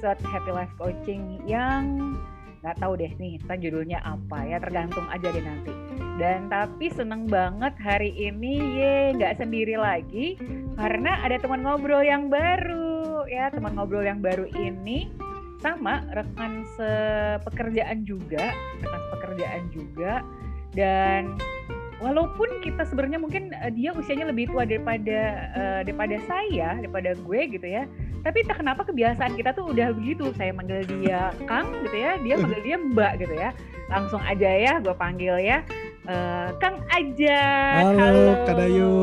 episode Happy Life Coaching yang nggak tahu deh nih kita judulnya apa ya tergantung aja deh nanti dan tapi seneng banget hari ini ye nggak sendiri lagi karena ada teman ngobrol yang baru ya teman ngobrol yang baru ini sama rekan sepekerjaan juga rekan sepekerjaan juga dan walaupun kita sebenarnya mungkin uh, dia usianya lebih tua daripada uh, daripada saya, daripada gue gitu ya. Tapi tak kenapa kebiasaan kita tuh udah begitu. Saya manggil dia Kang gitu ya, dia manggil dia Mbak gitu ya. Langsung aja ya gue panggil ya. Uh, Kang aja. Halo, Halo. Kak Dayu.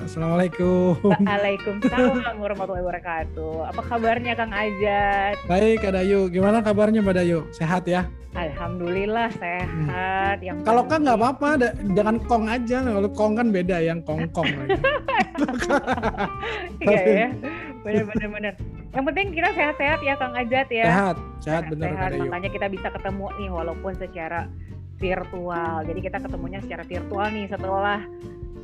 Assalamualaikum. Waalaikumsalam warahmatullahi wabarakatuh. Apa kabarnya Kang Ajat? Baik Kak Dayu. Gimana kabarnya Mbak Dayu? Sehat ya? Alhamdulillah sehat. Hmm. Yang kalau kan nggak apa-apa, jangan kong aja. Kalau kong kan beda, yang kong kong iya ya, benar-benar benar. Yang penting kita sehat-sehat ya Kang Ajat ya. Sehat, sehat benar. Sehat, makanya kita bisa ketemu nih walaupun secara virtual. Jadi kita ketemunya secara virtual nih setelah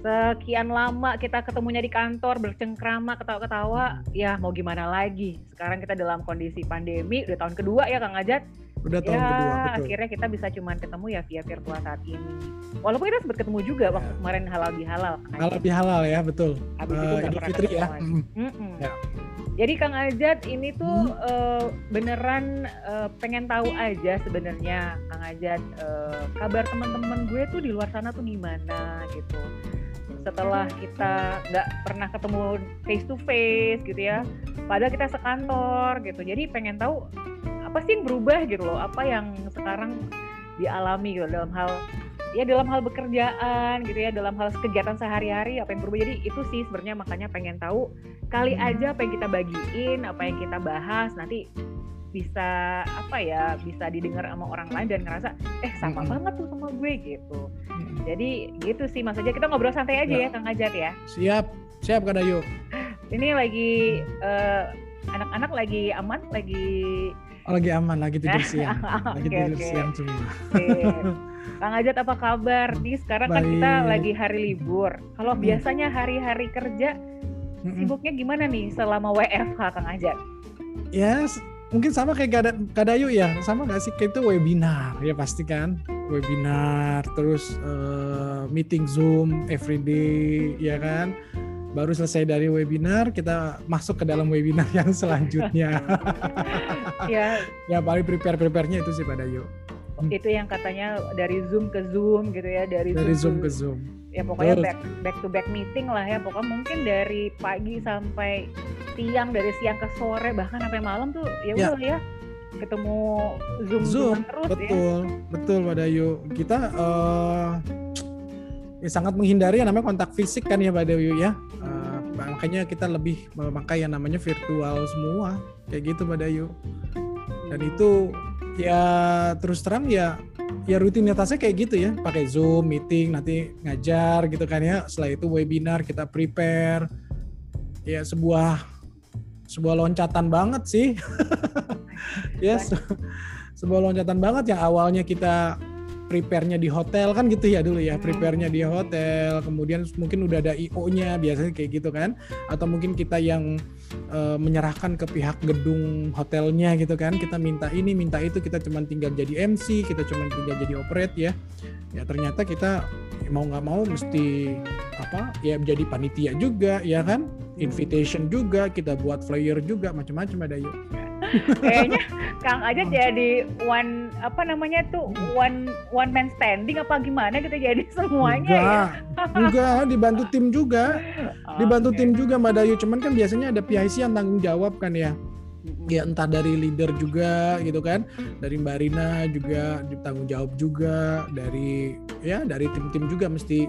sekian lama kita ketemunya di kantor bercengkrama ketawa-ketawa ya mau gimana lagi sekarang kita dalam kondisi pandemi udah tahun kedua ya Kang Ajat Udah tahun ya, kedua, betul. akhirnya kita bisa cuma ketemu ya via virtual saat ini. Walaupun kita sempat ketemu juga ya. waktu kemarin halal bihalal. Halal bihalal ya, betul. Habis uh, itu eh, Idul Fitri ya. Mm. Mm ya. Jadi Kang Ajat ini tuh hmm. uh, beneran uh, pengen tahu aja sebenarnya Kang Ajat uh, kabar teman-teman gue tuh di luar sana tuh gimana gitu. Setelah kita nggak pernah ketemu face to face gitu ya, padahal kita sekantor gitu. Jadi pengen tahu apa sih yang berubah gitu loh apa yang sekarang dialami gitu dalam hal ya dalam hal bekerjaan gitu ya dalam hal kegiatan sehari-hari apa yang berubah jadi itu sih sebenarnya makanya pengen tahu kali hmm. aja apa yang kita bagiin apa yang kita bahas nanti bisa apa ya bisa didengar sama orang lain dan ngerasa eh sama hmm. banget tuh sama gue gitu hmm. jadi gitu sih mas aja kita ngobrol santai aja ya, ya Kang Ajat ya siap siap Kak Dayu ini lagi uh, anak-anak lagi aman lagi Oh, lagi aman, lagi tidur siang. lagi okay, tidur okay. siang semua. Kang Ajat apa kabar? Nih sekarang Baik. kan kita lagi hari libur. Kalau hmm. biasanya hari-hari kerja hmm. sibuknya gimana nih selama WFH Kang Ajat? Ya, mungkin sama kayak Kadayu ya. Sama gak sih kayak itu webinar ya pasti kan. Webinar terus uh, meeting Zoom everyday ya kan baru selesai dari webinar kita masuk ke dalam webinar yang selanjutnya ya ya paling prepare preparenya itu sih pada yuk. Itu yang katanya dari zoom ke zoom gitu ya dari, dari zoom, zoom ke zoom ya pokoknya back back to back meeting lah ya pokoknya mungkin dari pagi sampai siang dari siang ke sore bahkan sampai malam tuh ya, ya. udah ya ketemu zoom zoom terus betul ya. betul pada yuk kita uh, ya sangat menghindari yang namanya kontak fisik kan ya Dewi ya. Uh, makanya kita lebih memakai yang namanya virtual semua kayak gitu Pak Dayu. Dan itu ya terus terang ya ya rutinitasnya kayak gitu ya. Pakai zoom meeting nanti ngajar gitu kan ya. Setelah itu webinar kita prepare. Ya sebuah sebuah loncatan banget sih. Ya yes, sebuah loncatan banget yang awalnya kita prepare-nya di hotel kan gitu ya dulu ya, prepare-nya di hotel, kemudian mungkin udah ada IO-nya biasanya kayak gitu kan, atau mungkin kita yang uh, menyerahkan ke pihak gedung hotelnya gitu kan, kita minta ini, minta itu, kita cuma tinggal jadi MC, kita cuma tinggal jadi operate ya, ya ternyata kita mau nggak mau mesti apa ya menjadi panitia juga ya kan, invitation juga, kita buat flyer juga, macam-macam ada yuk. Kayaknya Kang aja jadi one apa namanya tuh one one man standing apa gimana kita jadi semuanya enggak, ya? Enggak, dibantu tim juga. Dibantu okay. tim juga Mbak Dayu. Cuman kan biasanya ada PIC yang tanggung jawab kan ya. Ya entah dari leader juga gitu kan, dari Mbak Rina juga ditanggung jawab juga, dari ya dari tim-tim juga mesti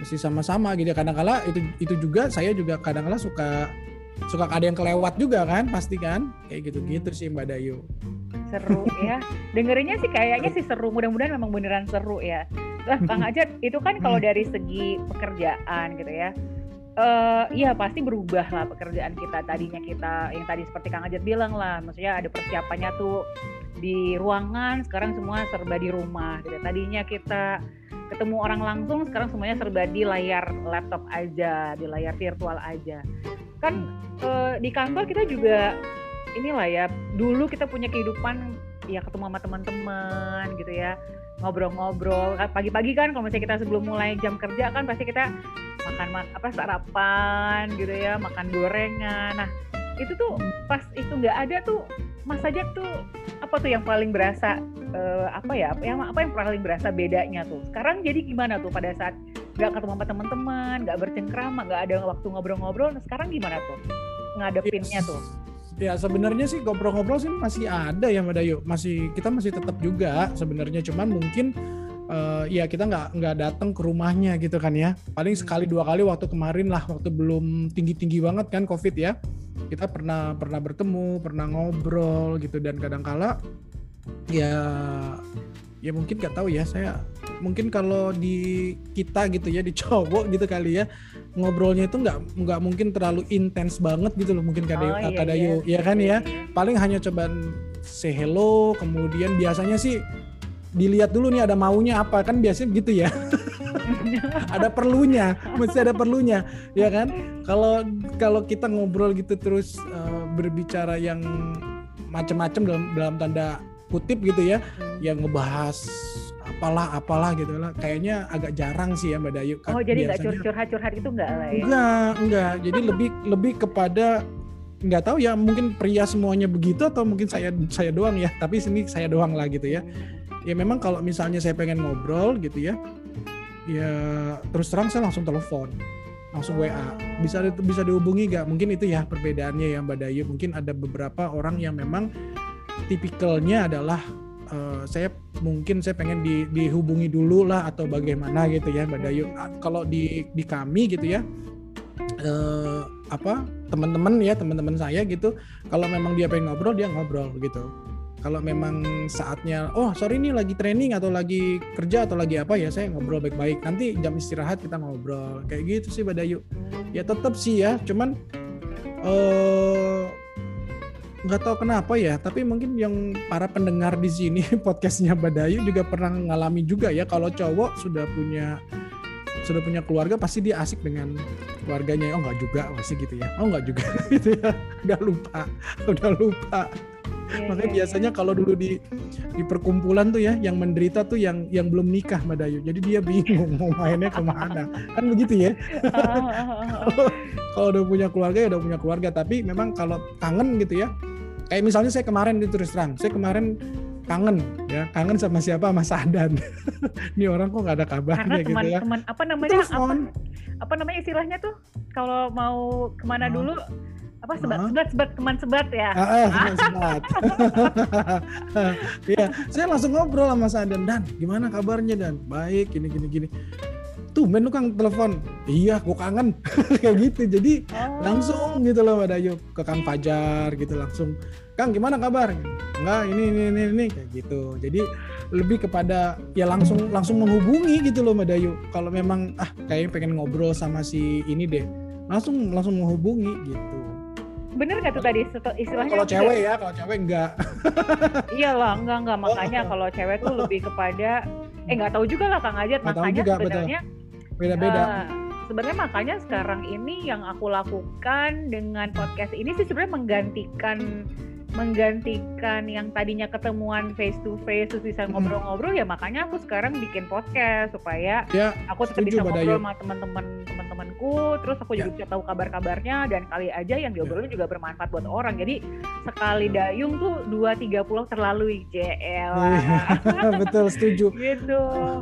mesti sama-sama gitu. Kadang-kala itu itu juga saya juga kadang-kala suka suka ada yang kelewat juga kan pasti kan? Kayak gitu-gitu sih Mbak Dayu. Seru ya. Dengerinnya sih kayaknya sih seru. Mudah-mudahan memang beneran seru ya. Lah Kang Ajat itu kan kalau hmm. dari segi pekerjaan gitu ya uh, iya pasti berubah lah pekerjaan kita. Tadinya kita yang tadi seperti Kang Ajat bilang lah maksudnya ada persiapannya tuh di ruangan sekarang semua serba di rumah gitu. Tadinya kita ketemu orang langsung sekarang semuanya serba di layar laptop aja di layar virtual aja. Kan uh, di kantor kita juga inilah ya dulu kita punya kehidupan ya ketemu sama teman-teman gitu ya ngobrol-ngobrol. Pagi-pagi kan kalau misalnya kita sebelum mulai jam kerja kan pasti kita makan apa sarapan gitu ya makan gorengan. Nah itu tuh pas itu nggak ada tuh Mas Sajak tuh apa tuh yang paling berasa uh, apa ya yang apa yang paling berasa bedanya tuh? Sekarang jadi gimana tuh pada saat nggak ketemu sama teman-teman nggak bercengkrama nggak ada waktu ngobrol-ngobrol nah sekarang gimana tuh ngadepinnya tuh Ya sebenarnya sih ngobrol-ngobrol sih masih ada ya Mbak Dayu. Masih kita masih tetap juga sebenarnya cuman mungkin uh, ya kita nggak nggak datang ke rumahnya gitu kan ya. Paling sekali dua kali waktu kemarin lah waktu belum tinggi-tinggi banget kan Covid ya. Kita pernah pernah bertemu, pernah ngobrol gitu dan kadang-kala ya ya mungkin nggak tahu ya saya mungkin kalau di kita gitu ya di cowok gitu kali ya ngobrolnya itu nggak nggak mungkin terlalu intens banget gitu loh mungkin kada oh, iya, kada iya. ya kan ya? Paling hanya coba say hello kemudian biasanya sih dilihat dulu nih ada maunya apa kan biasanya gitu ya. Ada perlunya mesti ada perlunya ya kan? Kalau kalau kita ngobrol gitu terus uh, berbicara yang macam-macam dalam dalam tanda kutip gitu ya yang ngebahas apalah apalah gitu lah. Kayaknya agak jarang sih ya Mbak Dayu. Kan oh jadi nggak curhat-curhat itu enggak lah ya enggak enggak jadi lebih lebih kepada nggak tahu ya mungkin pria semuanya begitu atau mungkin saya saya doang ya. Tapi sini saya doang lah gitu ya. Ya memang kalau misalnya saya pengen ngobrol gitu ya ya terus terang saya langsung telepon langsung WA bisa bisa dihubungi gak mungkin itu ya perbedaannya ya Mbak Dayu. Mungkin ada beberapa orang yang memang tipikalnya adalah uh, saya mungkin saya pengen di, dihubungi dulu lah atau bagaimana gitu ya Mbak Dayu. Ah, kalau di di kami gitu ya uh, apa teman-teman ya teman-teman saya gitu kalau memang dia pengen ngobrol dia ngobrol gitu. Kalau memang saatnya oh sorry ini lagi training atau lagi kerja atau lagi apa ya saya ngobrol baik-baik. Nanti jam istirahat kita ngobrol kayak gitu sih Mbak Dayu. Ya tetap sih ya cuman uh, nggak tahu kenapa ya, tapi mungkin yang para pendengar di sini podcastnya Badayu juga pernah ngalami juga ya kalau cowok sudah punya sudah punya keluarga pasti dia asik dengan keluarganya. Oh nggak juga pasti gitu ya. Oh nggak juga gitu ya. Udah lupa udah lupa yeah, makanya yeah, biasanya yeah. kalau dulu di di perkumpulan tuh ya yang menderita tuh yang yang belum nikah Madayu jadi dia bingung mau mainnya ke mana. Kan begitu ya. Kalau udah punya keluarga ya udah punya keluarga. Tapi memang kalau kangen gitu ya. Kayak misalnya saya kemarin itu terus terang. Saya kemarin kangen ya. Kangen sama siapa? Mas Adan. Ini orang kok nggak ada kabarnya Karena teman, gitu ya. teman apa namanya apa, apa namanya istilahnya tuh? Kalau mau ke mana oh. dulu apa sebat uh. sebat sebat teman sebat ya? Ah, ah, teman sebat. Ya saya langsung ngobrol sama Mas Adan. Dan gimana kabarnya dan? Baik gini gini gini. Tuh men lu kang telepon. Iya gua kangen. Kayak gitu. Jadi oh. langsung gitu loh Mbak Dayu. Ke Kang Fajar gitu langsung. Kang gimana kabar? Enggak ini ini ini ini. Kayak gitu. Jadi lebih kepada ya langsung langsung menghubungi gitu loh Mbak Dayu. Kalau memang ah kayaknya pengen ngobrol sama si ini deh. Langsung langsung menghubungi gitu bener nggak tuh tadi istilahnya? kalau cewek ya kalau cewek enggak iya lah enggak enggak makanya oh. kalau cewek tuh lebih kepada eh nggak tahu juga lah kang Ajat. Makanya juga, sebenarnya beda-beda. Uh, sebenarnya makanya sekarang ini yang aku lakukan dengan podcast ini sih sebenarnya menggantikan menggantikan yang tadinya ketemuan face to face terus bisa ngobrol-ngobrol ya makanya aku sekarang bikin podcast supaya ya, aku tetap bisa ngobrol sama teman-teman teman-temanku terus aku juga ya. bisa tahu kabar-kabarnya dan kali aja yang diobrolin ya. juga bermanfaat buat orang. Jadi sekali dayung tuh dua tiga pulau terlalu JL iya, betul setuju. Gitu.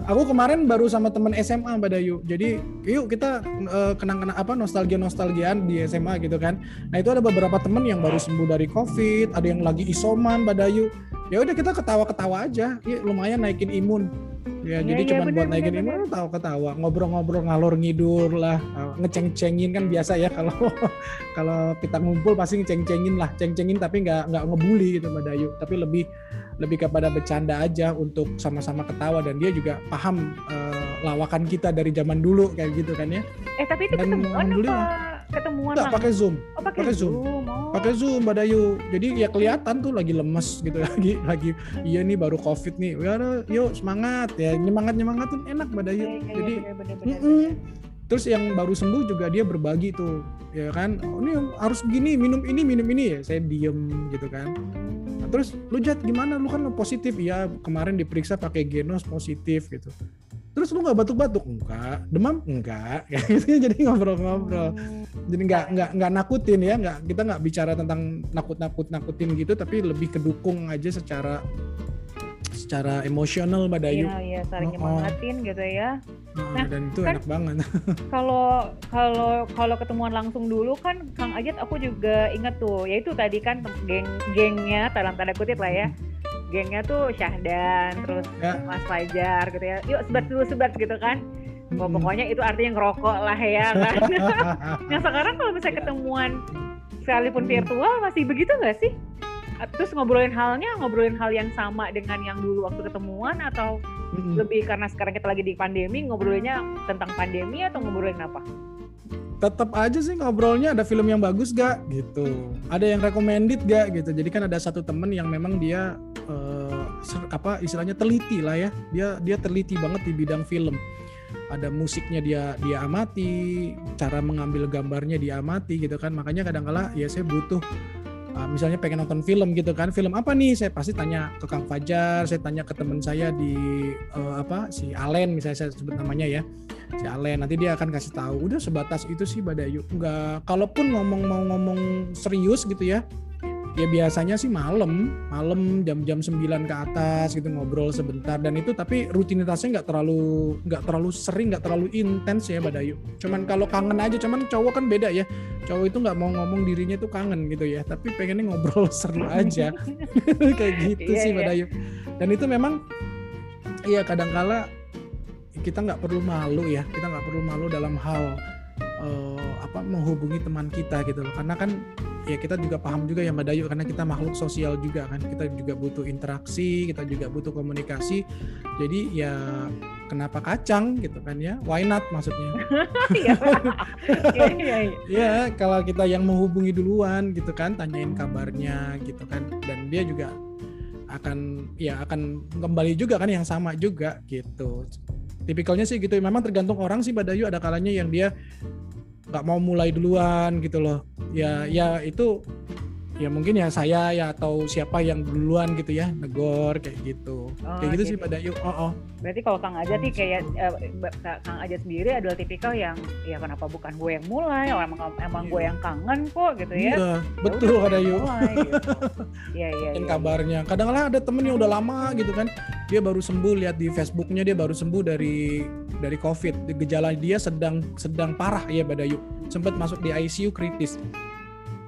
Aku kemarin baru sama teman SMA Mbak Dayu. Jadi yuk kita uh, kenang-kenang apa nostalgia nostalgiaan di SMA gitu kan. Nah itu ada beberapa teman yang baru sembuh dari COVID ada yang lagi isoman Badayu ya udah kita ketawa-ketawa aja. Ya lumayan naikin imun ya, ya jadi ya, cuma buat naikin bener, imun ketawa-ketawa ngobrol-ngobrol ngalor ngidur lah. Ngeceng-cengin kan biasa ya kalau kalau kita ngumpul pasti ngeceng-cengin lah. Ceng-cengin tapi nggak nggak ngebully gitu Badayu tapi lebih lebih kepada bercanda aja untuk sama-sama ketawa. Dan dia juga paham uh, lawakan kita dari zaman dulu kayak gitu kan ya. Eh tapi itu dan ketemuan apa ketemuan Nggak, pakai zoom. Oh, pakai zoom, zoom. Oh. pakai zoom Dayu. Jadi ya kelihatan tuh lagi lemes gitu lagi lagi. Iya nih baru covid nih. Ya yuk semangat ya. Nyemangat nyemangatin enak mbak Dayu. Ya, ya, jadi bener, bener, bener, bener. terus yang baru sembuh juga dia berbagi tuh ya kan. Oh, ini harus begini minum ini minum ini. Ya saya diem gitu kan. Nah, terus lu jat gimana? Lu kan positif. Ya kemarin diperiksa pakai genos positif gitu terus lu nggak batuk-batuk enggak demam enggak ya gitu jadi ngobrol-ngobrol jadi nggak nggak nggak nakutin ya nggak kita nggak bicara tentang nakut-nakut nakutin gitu tapi lebih kedukung aja secara secara emosional Mbak Dayu. Iya, iya, saling oh, gitu ya. Nah, dan itu kan, enak banget. Kalau kalau kalau ketemuan langsung dulu kan Kang Ajat aku juga ingat tuh, yaitu tadi kan geng gengnya dalam tanda kutip lah ya. Gengnya tuh Syahdan, terus ya. Mas Fajar gitu ya. Yuk sebat dulu sebat gitu kan. Hmm. Pokoknya itu artinya ngerokok lah ya kan. nah sekarang kalau misalnya ketemuan sekalipun virtual masih begitu nggak sih? Terus ngobrolin halnya ngobrolin hal yang sama dengan yang dulu waktu ketemuan atau mm-hmm. lebih karena sekarang kita lagi di pandemi ngobrolinnya tentang pandemi atau ngobrolin apa? Tetap aja sih ngobrolnya ada film yang bagus gak gitu, ada yang recommended gak gitu. Jadi kan ada satu temen yang memang dia uh, apa istilahnya teliti lah ya, dia dia teliti banget di bidang film ada musiknya dia dia amati, cara mengambil gambarnya dia amati gitu kan. Makanya kadang kala ya saya butuh uh, misalnya pengen nonton film gitu kan. Film apa nih? Saya pasti tanya ke Kang Fajar saya tanya ke teman saya di uh, apa si Alen misalnya saya sebut namanya ya si Alen. Nanti dia akan kasih tahu. Udah sebatas itu sih Badayu nggak kalaupun ngomong mau ngomong serius gitu ya ya biasanya sih malam malam jam-jam 9 ke atas gitu ngobrol sebentar. Dan itu tapi rutinitasnya nggak terlalu nggak terlalu sering nggak terlalu intens ya Badayu cuman kalau kangen aja cuman cowok kan beda ya. Cowok itu nggak mau ngomong dirinya itu kangen gitu ya tapi pengennya ngobrol seru aja. Kayak gitu yeah, sih iya. Badayu dan itu memang iya kadangkala kita nggak perlu malu ya kita nggak perlu malu dalam hal uh, apa menghubungi teman kita gitu loh. Karena kan ya kita juga paham juga ya Mbak Dayu karena kita makhluk sosial juga kan. Kita juga butuh interaksi kita juga butuh komunikasi. Jadi ya kenapa kacang gitu kan ya? Why not maksudnya? Ya kalau kita yang menghubungi duluan gitu kan tanyain kabarnya gitu kan. Dan dia juga akan ya akan kembali juga kan yang sama juga gitu. Tipikalnya sih gitu. Memang tergantung orang sih Badayu ada kalanya yang dia nggak mau mulai duluan gitu loh. Ya ya itu ya mungkin ya saya ya atau siapa yang duluan gitu ya negor kayak gitu. Oh, kayak gitu, gitu. sih pada yuk oh, oh. Berarti kalau kang aja sih kayak uh, kang aja sendiri adalah tipikal yang ya kenapa bukan gue yang mulai oh, emang emang gue iya. yang kangen kok gitu ya, iya, betul ada yuk. gitu. iya iya ya, kabarnya. Kadang-kadang ada temen yang udah lama gitu kan dia baru sembuh lihat di Facebooknya dia baru sembuh dari dari COVID. Gejala dia sedang sedang parah ya Badayu sempat masuk di ICU kritis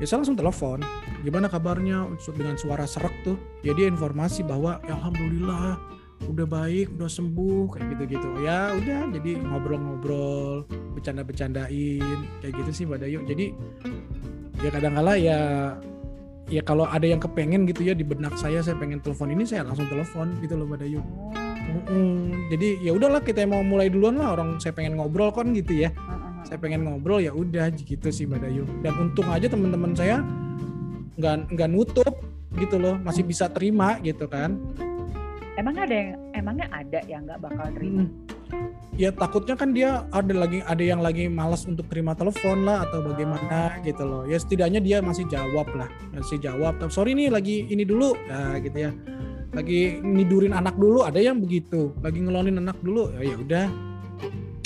ya saya langsung telepon. Gimana kabarnya? Dengan suara serak tuh. Ya informasi bahwa ya alhamdulillah udah baik udah sembuh kayak gitu gitu ya udah jadi ngobrol-ngobrol bercanda-bercandain kayak gitu sih Mbak Dayu. Jadi ya kadang kala ya ya kalau ada yang kepengen gitu ya di benak saya saya pengen telepon ini saya langsung telepon gitu loh Mbak Dayu. Mm jadi ya udahlah kita mau mulai duluan lah orang saya pengen ngobrol kan gitu ya saya pengen ngobrol ya udah gitu sih Mbak Dayu. Dan untung aja teman-teman saya nggak nggak nutup gitu loh. Masih bisa terima gitu kan. Emang ada yang emangnya ada yang nggak bakal terima? Hmm. ya takutnya kan dia ada lagi ada yang lagi malas untuk terima telepon lah atau bagaimana oh. gitu loh. Ya setidaknya dia masih jawab lah masih jawab. Sorry nih lagi ini dulu. Ya gitu ya. Lagi nidurin anak dulu ada yang begitu. Lagi ngelonin anak dulu ya, ya udah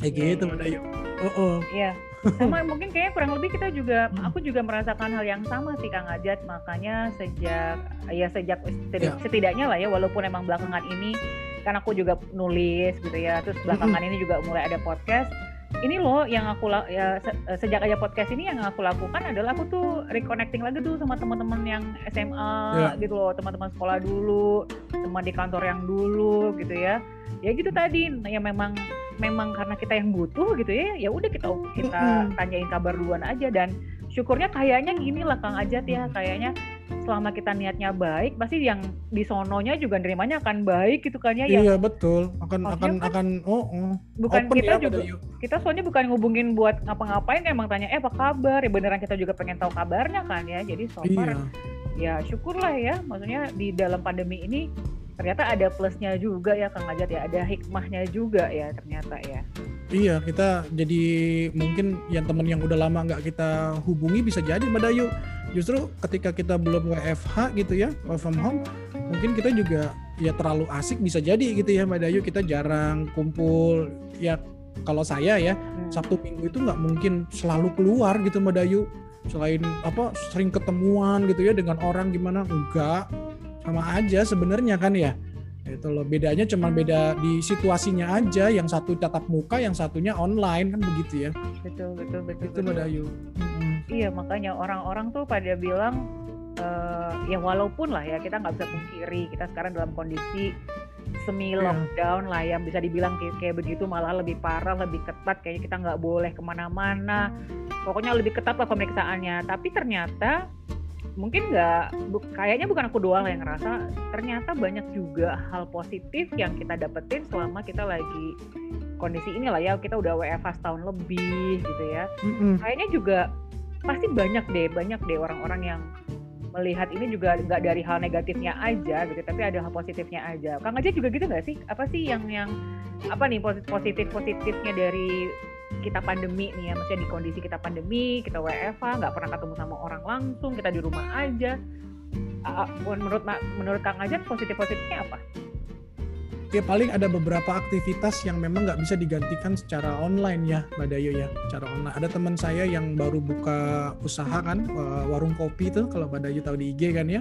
kayak yeah. gitu yuk oh, oh. iya sama mungkin kayaknya kurang lebih kita juga hmm. aku juga merasakan hal yang sama sih Kang Ajat makanya sejak ya sejak setidak, yeah. setidaknya lah ya walaupun emang belakangan ini kan aku juga nulis gitu ya terus belakangan hmm. ini juga mulai ada podcast ini loh yang aku ya sejak aja podcast ini yang aku lakukan adalah aku tuh reconnecting lagi tuh sama teman-teman yang SMA yeah. gitu loh teman-teman sekolah dulu teman di kantor yang dulu gitu ya ya gitu tadi ya memang memang karena kita yang butuh gitu ya ya udah kita kita tanyain kabar duluan aja. Dan syukurnya kayaknya gini lah Kang Ajat ya kayaknya selama kita niatnya baik pasti yang di sononya juga nerimanya akan baik gitu kan ya iya betul. Akan akan kan, akan oh, oh. bukan Open kita ya, juga kita soalnya bukan ngubungin buat ngapa-ngapain emang tanya eh apa kabar? Ya beneran kita juga pengen tahu kabarnya kan ya jadi so far iya. ya syukurlah ya maksudnya di dalam pandemi ini ternyata ada plusnya juga ya Kang Ajat ya ada hikmahnya juga ya ternyata ya Iya, kita jadi mungkin yang teman yang udah lama nggak kita hubungi bisa jadi Mbak Dayu. Justru ketika kita belum WFH gitu ya, work from home, mungkin kita juga ya terlalu asik bisa jadi gitu ya Mbak Dayu. Kita jarang kumpul. Ya kalau saya ya, hmm. Sabtu Minggu itu nggak mungkin selalu keluar gitu Mbak Dayu. Selain apa sering ketemuan gitu ya dengan orang gimana enggak sama aja sebenarnya kan ya itu loh bedanya cuma beda di situasinya aja yang satu tatap muka yang satunya online kan begitu ya betul betul betul itu mbak Dayu mm-hmm. iya makanya orang-orang tuh pada bilang uh, ya walaupun lah ya kita nggak bisa pungkiri kita sekarang dalam kondisi semi iya. lockdown yeah. lah yang bisa dibilang kayak, kayak begitu malah lebih parah lebih ketat kayaknya kita nggak boleh ke mana-mana pokoknya lebih ketat lah pemeriksaannya tapi ternyata mungkin nggak bu, kayaknya bukan aku doang yang ngerasa ternyata banyak juga hal positif yang kita dapetin selama kita lagi kondisi ini lah ya kita udah WFH setahun lebih gitu ya. Mm-hmm. kayaknya juga pasti banyak deh banyak deh orang-orang yang melihat ini juga nggak dari hal negatifnya aja gitu tapi ada hal positifnya aja. Kang aja juga gitu nggak sih? Apa sih yang yang apa nih positif positifnya dari kita pandemi nih ya, maksudnya di kondisi kita pandemi, kita WFH, nggak pernah ketemu sama orang langsung, kita di rumah aja. Uh, menurut menurut Kang Ajat positif positifnya apa? Ya paling ada beberapa aktivitas yang memang nggak bisa digantikan secara online ya, Mbak Dayo ya, secara online. Ada teman saya yang baru buka usaha kan, warung kopi tuh, kalau Mbak Dayo tahu di IG kan ya.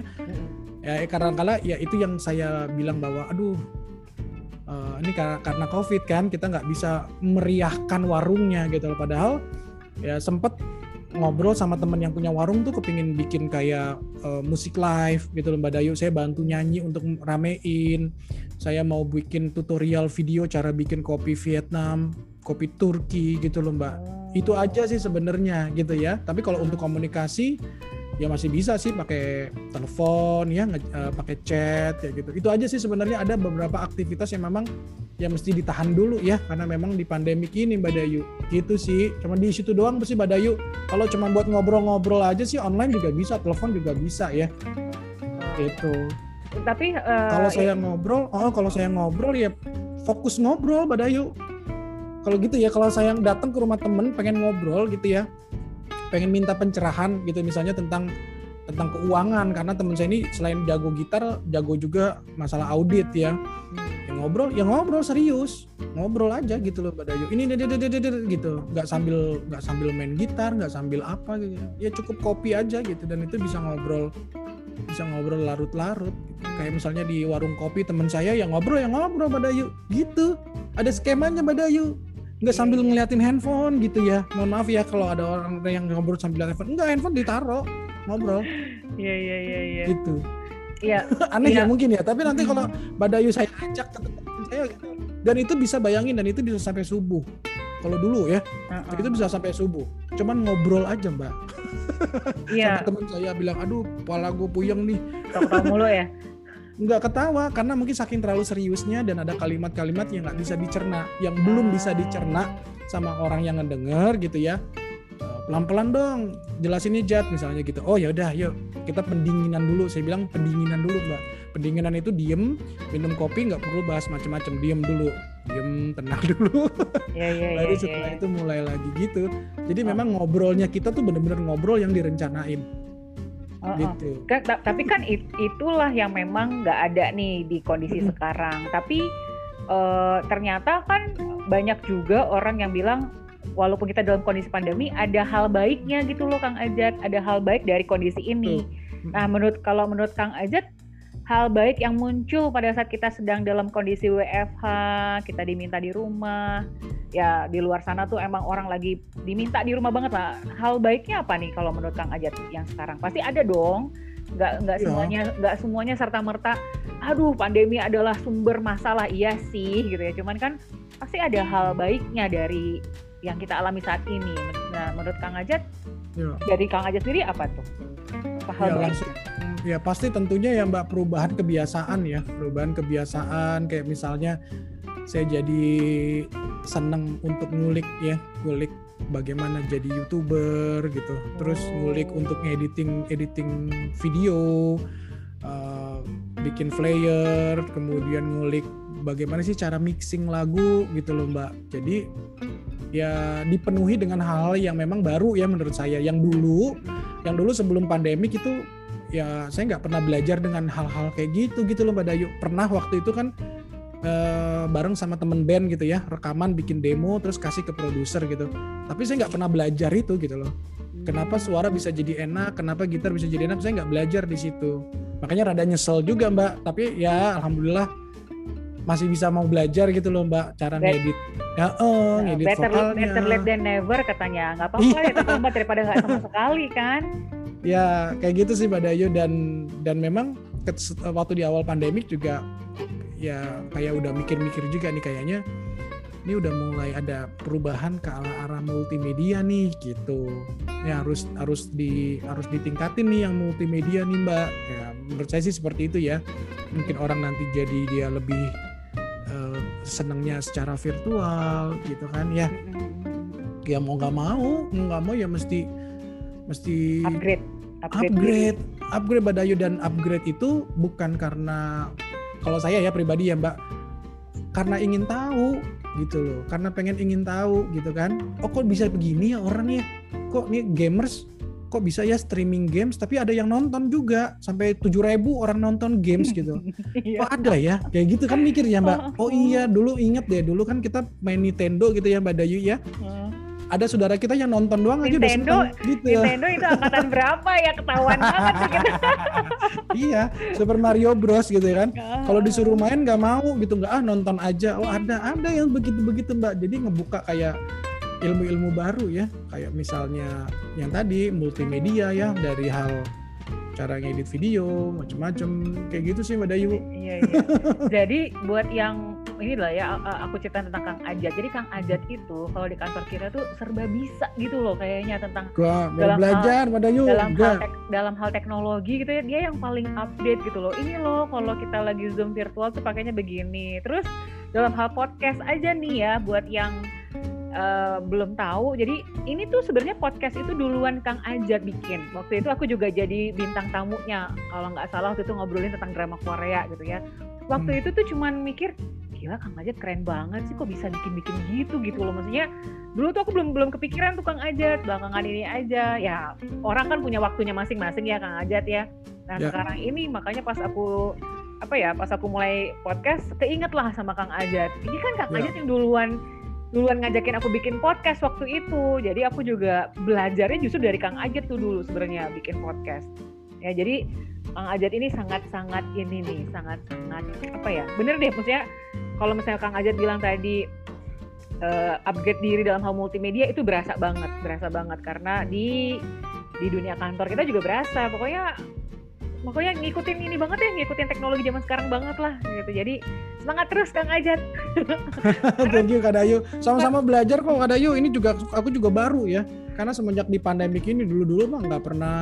Ya karena kala ya itu yang saya bilang bahwa, aduh uh, ini karena, karena covid kan kita nggak bisa meriahkan warungnya gitu loh. Padahal ya sempet ngobrol sama temen yang punya warung tuh kepingin bikin kayak uh, musik live gitu loh Mbak Dayu. Saya bantu nyanyi untuk ramein. Saya mau bikin tutorial video cara bikin kopi Vietnam kopi Turki gitu loh Mbak. Itu aja sih sebenarnya gitu ya. Tapi kalau untuk komunikasi ya masih bisa sih pakai telepon ya uh, pakai chat ya gitu. Itu aja sih sebenarnya ada beberapa aktivitas yang memang ya mesti ditahan dulu ya. Karena memang di pandemik ini Mbak Dayu gitu sih. Cuma di situ doang sih Mbak Dayu. Kalau cuma buat ngobrol-ngobrol aja sih online juga bisa telepon juga bisa ya. Gitu. Tapi uh, kalau saya ya... ngobrol oh kalau saya ngobrol ya fokus ngobrol Mbak Dayu. Kalau gitu ya kalau saya datang ke rumah temen pengen ngobrol gitu ya pengen minta pencerahan gitu misalnya tentang tentang keuangan. Karena teman saya ini selain jago gitar jago juga masalah audit ya. Yang ngobrol ya ngobrol serius. Ngobrol aja gitu loh Mbak Dayu. Ini gitu. Nggak sambil nggak sambil main gitar nggak sambil apa gitu. Ya cukup kopi aja gitu dan itu bisa ngobrol bisa ngobrol larut-larut gitu. kayak misalnya di warung kopi teman saya yang ngobrol yang ngobrol Mbak Dayu. Gitu. Ada skemanya Mbak Dayu nggak sambil ngeliatin handphone gitu ya. Mohon maaf ya kalau ada orang yang ngobrol sambil lihat handphone. Enggak handphone ditaruh ngobrol. Iya iya iya iya. Gitu. Iya. Aneh ya. ya mungkin ya tapi nanti kalau Badayu saya ajak ke tempat saya gitu. Dan itu bisa bayangin dan itu bisa sampai subuh. Kalau dulu ya uh-uh. itu bisa sampai subuh. Cuman ngobrol aja mbak. Iya. Teman saya bilang aduh kepala gue puyeng nih. Tahu mulu ya nggak ketawa karena mungkin saking terlalu seriusnya dan ada kalimat-kalimat yang nggak bisa dicerna, yang belum bisa dicerna sama orang yang ngedenger gitu ya. Eh, pelan-pelan dong, jelasinnya Jat misalnya gitu. Oh ya udah, yuk kita pendinginan dulu. Saya bilang pendinginan dulu, Mbak. Pendinginan itu diem, minum kopi nggak perlu bahas macam-macam, diem dulu, diem tenang dulu. Ya, ya, Lalu ya, setelah ya, itu mulai lagi gitu. Jadi oh. memang ngobrolnya kita tuh bener-bener ngobrol yang direncanain Oh, gitu. Kan, tapi kan it, itulah yang memang nggak ada nih di kondisi sekarang. Tapi uh, ternyata kan banyak juga orang yang bilang walaupun kita dalam kondisi pandemi ada hal baiknya gitu loh Kang Ajat, ada hal baik dari kondisi ini. Nah, menurut kalau menurut Kang Ajat hal baik yang muncul pada saat kita sedang dalam kondisi WFH, kita diminta di rumah, ya di luar sana tuh emang orang lagi diminta di rumah banget lah. Hal baiknya apa nih kalau menurut Kang Ajat yang sekarang? Pasti ada dong. Nggak nggak ya. semuanya nggak semuanya serta merta. Aduh pandemi adalah sumber masalah iya sih gitu ya. Cuman kan pasti ada hal baiknya dari yang kita alami saat ini. Nah menurut Kang Ajat, ya. dari Kang Ajat sendiri apa tuh? Hal ya, baiknya? ya pasti tentunya ya Mbak perubahan kebiasaan ya perubahan kebiasaan kayak misalnya saya jadi seneng untuk ngulik ya ngulik bagaimana jadi youtuber gitu terus ngulik untuk editing editing video uh, bikin flyer, kemudian ngulik bagaimana sih cara mixing lagu gitu loh Mbak. Jadi ya dipenuhi dengan hal-hal yang memang baru ya menurut saya. Yang dulu, yang dulu sebelum pandemik itu ya saya nggak pernah belajar dengan hal-hal kayak gitu gitu loh Mbak Dayu. Pernah waktu itu kan eh, bareng sama temen band gitu ya, rekaman bikin demo terus kasih ke produser gitu. Tapi saya nggak pernah belajar itu gitu loh. Kenapa suara bisa jadi enak, kenapa gitar bisa jadi enak, saya nggak belajar di situ. Makanya rada nyesel juga Mbak. Tapi ya alhamdulillah masih bisa mau belajar gitu loh Mbak cara Bet- ngedit. Ya, Nah, ngedit better, vokalnya. better late than never katanya nggak apa-apa Iya. ya terlambat daripada nggak sama sekali kan Ya kayak gitu sih Mbak Dayu dan dan memang waktu di awal pandemik juga ya kayak udah mikir-mikir juga nih kayaknya ini udah mulai ada perubahan ke arah-arah multimedia nih gitu. Ya harus harus di harus ditingkatin nih yang multimedia nih Mbak. Ya menurut saya sih seperti itu ya. Mungkin orang nanti jadi dia lebih eh, senangnya secara virtual gitu kan ya. Ya mau nggak mau, mau nggak mau ya mesti mesti upgrade upgrade, upgrade. upgrade Badayu dan upgrade itu bukan karena kalau saya ya pribadi ya Mbak karena ingin tahu gitu loh karena pengen ingin tahu gitu kan. Oh kok bisa begini ya orang ya kok nih gamers kok bisa ya streaming games tapi ada yang nonton juga sampai 7000 orang nonton games gitu. Iya. kok ada ya? Kayak gitu kan mikir ya Mbak. Oh. Iya dulu inget deh dulu kan kita main Nintendo gitu ya Mbak Dayu ya. Hmm. ada saudara kita yang nonton doang aja udah Nintendo- seneng gitu. Ya Nintendo itu angkatan berapa ya? Ketahuan banget kita. Iya Super Mario Bros gitu kan. Ah. kalau disuruh main nggak mau gitu nggak ah nonton aja. Oh ada ada yang begitu begitu mbak. Jadi ngebuka kayak ilmu-ilmu baru ya kayak misalnya yang tadi multimedia ya dari hal cara ngedit video macem-macem kayak gitu sih mbak Dayu Iya iya. Jadi buat yang ini lah ya aku cerita tentang Kang Ajat. Jadi Kang Ajat itu kalau di kantor kita tuh serba bisa gitu loh kayaknya tentang gua Dalam belajar mbak Dayu dalam hal tek- dalam hal teknologi gitu ya dia yang paling update gitu loh. Ini loh kalau kita lagi Zoom virtual tuh pakainya begini. Terus dalam hal podcast aja nih ya buat yang eh, belum tahu. Jadi ini tuh sebenarnya podcast itu duluan Kang Ajat bikin. Waktu itu aku juga jadi bintang tamunya. Kalau nggak salah waktu itu ngobrolin tentang drama Korea gitu ya. Waktu Hmm. itu tuh cuman mikir gila Kang Ajat keren banget sih kok bisa bikin-bikin gitu gitu loh maksudnya dulu tuh aku belum belum kepikiran tuh Kang Ajat belakangan ini aja ya orang kan punya waktunya masing-masing ya Kang Ajat ya nah Ya. sekarang ini makanya pas aku apa ya pas aku mulai podcast keinget lah sama Kang Ajat ini kan Kang Ya. Ajat yang duluan duluan ngajakin aku bikin podcast waktu itu. Jadi aku juga belajarnya justru dari Kang Ajat tuh dulu sebenarnya bikin podcast. Ya jadi Kang Ajat ini sangat-sangat ini nih sangat-sangat apa ya bener deh maksudnya kalau misalnya Kang Ajat bilang tadi eh, upgrade diri dalam hal multimedia itu berasa banget berasa banget. Karena di di dunia kantor kita juga berasa. Pokoknya pokoknya ngikutin ini banget ya ngikutin teknologi zaman sekarang banget lah gitu. Jadi semangat terus Kang Ajat. Thank you Kak Dayu. Sama-sama belajar kok Kak Dayu. Ini juga aku juga baru ya. Karena semenjak di pandemik ini dulu-dulu mah nggak pernah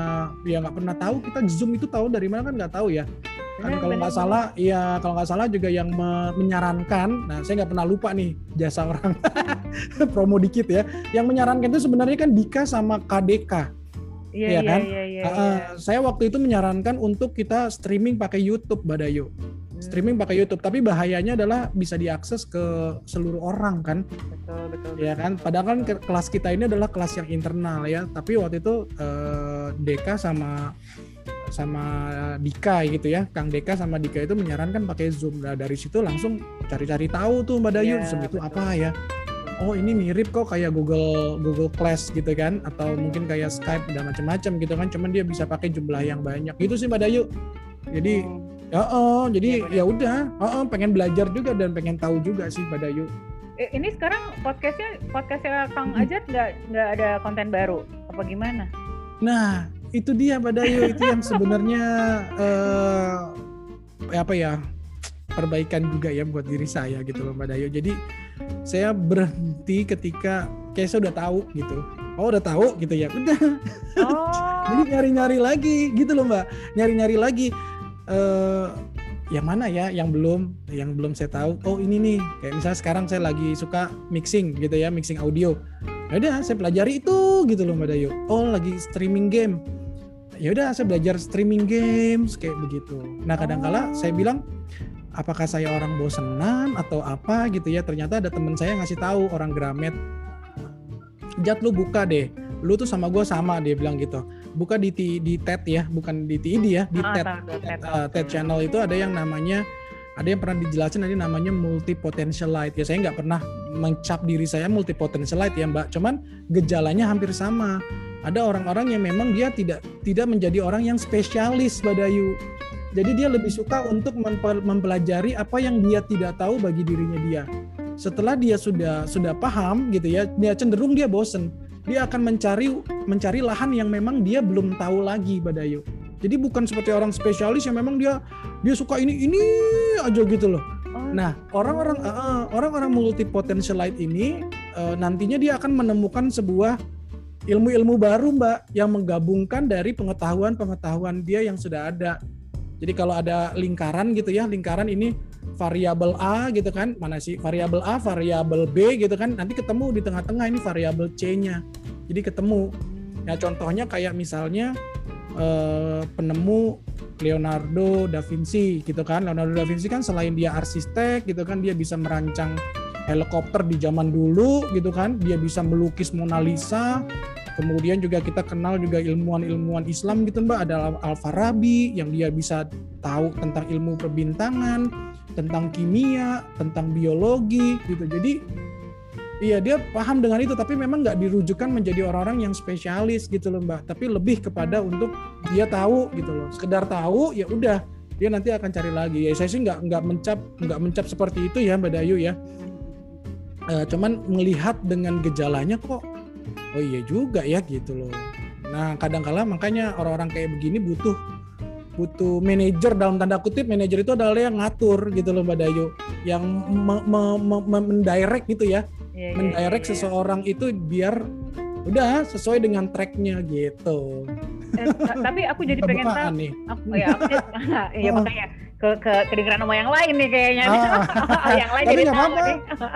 ya nggak pernah tahu kita zoom itu tahu dari mana kan nggak tahu ya. Kan kalau nggak salah iya kalau nggak salah juga yang me- menyarankan nah saya nggak pernah lupa nih jasa orang. Promo dikit ya. Yang menyarankan itu sebenarnya kan Dika sama KDK iya Iya iya kan? iya iya, Uh, iya. saya waktu itu menyarankan untuk kita streaming pakai YouTube Badayu Hmm, streaming pakai YouTube tapi bahayanya adalah bisa diakses ke seluruh orang kan? Betul betul ya kan? padahal kan ke- kelas kita ini adalah kelas yang internal ya. Tapi waktu itu eh, Deka sama sama Dika gitu ya. Kang Deka sama Dika itu menyarankan pakai Zoom. Nah dari situ langsung cari-cari tahu tuh Mbak Dayu Iya, Zoom itu betul. apa ya oh ini mirip kok kayak Google Google Class gitu kan? Atau mungkin kayak Skype dan macam-macam gitu kan? Cuman dia bisa pakai jumlah yang banyak. Gitu sih Mbak Dayu. Jadi Hmm. ya oh, jadi Iya, ya udah. Oh, oh, pengen belajar juga dan pengen tahu juga sih Mbak Dayu. Eh, ini sekarang podcastnya podcastnya Kang Hmm. Ajat nggak nggak ada konten baru? Apa gimana? Nah, itu dia Mbak Dayu. Itu yang sebenarnya eh apa ya perbaikan juga ya buat diri saya gitu loh Mbak Dayu. Jadi saya berhenti ketika kayak saya udah tahu gitu. Oh udah tahu gitu ya. Udah. oh Jadi nyari-nyari lagi gitu loh Mbak. Nyari-nyari lagi eh yang mana ya yang belum yang belum saya tahu. Oh ini nih kayak misalnya sekarang saya lagi suka mixing gitu ya, mixing audio. Ya udah saya pelajari itu gitu loh Mbak Dayu. Oh lagi streaming game. ya udah saya belajar streaming games kayak begitu. Nah kadang-kala oh. saya bilang apakah saya orang bosenan atau apa gitu ya ternyata ada teman saya ngasih tahu orang Gramet. Jat lu buka deh. Lu tuh sama gue sama dia bilang gitu. Buka di di TED ya bukan di TID ya di TED ah, TED, uh, TED channel itu ada yang namanya ada yang pernah dijelasin tadi namanya multi potential light ya saya nggak pernah mencap diri saya multi potential light ya mbak. Cuman gejalanya hampir sama. Ada orang-orang yang memang dia tidak tidak menjadi orang yang spesialis Badayu jadi dia lebih suka untuk mempelajari apa yang dia tidak tahu bagi dirinya dia. Setelah dia sudah sudah paham gitu ya, dia cenderung dia bosen. Dia akan mencari mencari lahan yang memang dia belum tahu lagi Badayu. Jadi bukan seperti orang spesialis yang memang dia dia suka ini ini aja gitu loh. Oh. Nah, orang-orang uh, orang-orang multi potential light ini uh, nantinya dia akan menemukan sebuah ilmu-ilmu baru, Mbak, yang menggabungkan dari pengetahuan-pengetahuan dia yang sudah ada. Jadi kalau ada lingkaran gitu ya, lingkaran ini variabel A gitu kan, mana sih variabel A, variabel B gitu kan, nanti ketemu di tengah-tengah ini variabel C-nya. Jadi ketemu. Ya contohnya kayak misalnya eh, penemu Leonardo da Vinci gitu kan. Leonardo da Vinci kan selain dia arsitek gitu kan, dia bisa merancang helikopter di zaman dulu gitu kan, dia bisa melukis Mona Lisa, Kemudian juga kita kenal juga ilmuwan-ilmuwan Islam gitu Mbak, ada Al-Farabi yang dia bisa tahu tentang ilmu perbintangan, tentang kimia, tentang biologi gitu. Jadi iya dia paham dengan itu tapi memang nggak dirujukan menjadi orang-orang yang spesialis gitu loh Mbak, tapi lebih kepada untuk dia tahu gitu loh. Sekedar tahu ya udah dia nanti akan cari lagi. Ya saya sih nggak nggak mencap nggak mencap seperti itu ya Mbak Dayu ya. E, cuman melihat dengan gejalanya kok oh iya juga ya gitu loh nah kadang-kala makanya orang-orang kayak begini butuh butuh manajer dalam tanda kutip manajer itu adalah yang ngatur gitu loh Mbak Dayu yang me, me, me, me, mendirect gitu ya yeah, iya, mendirect yeah, yeah, seseorang itu biar udah sesuai dengan tracknya gitu. Eh, tapi aku jadi pengen tahu. Nih. Aku, ya, aku ya makanya ke, ke kedengeran sama yang lain nih kayaknya. Ah, yang lain tapi nggak apa-apa.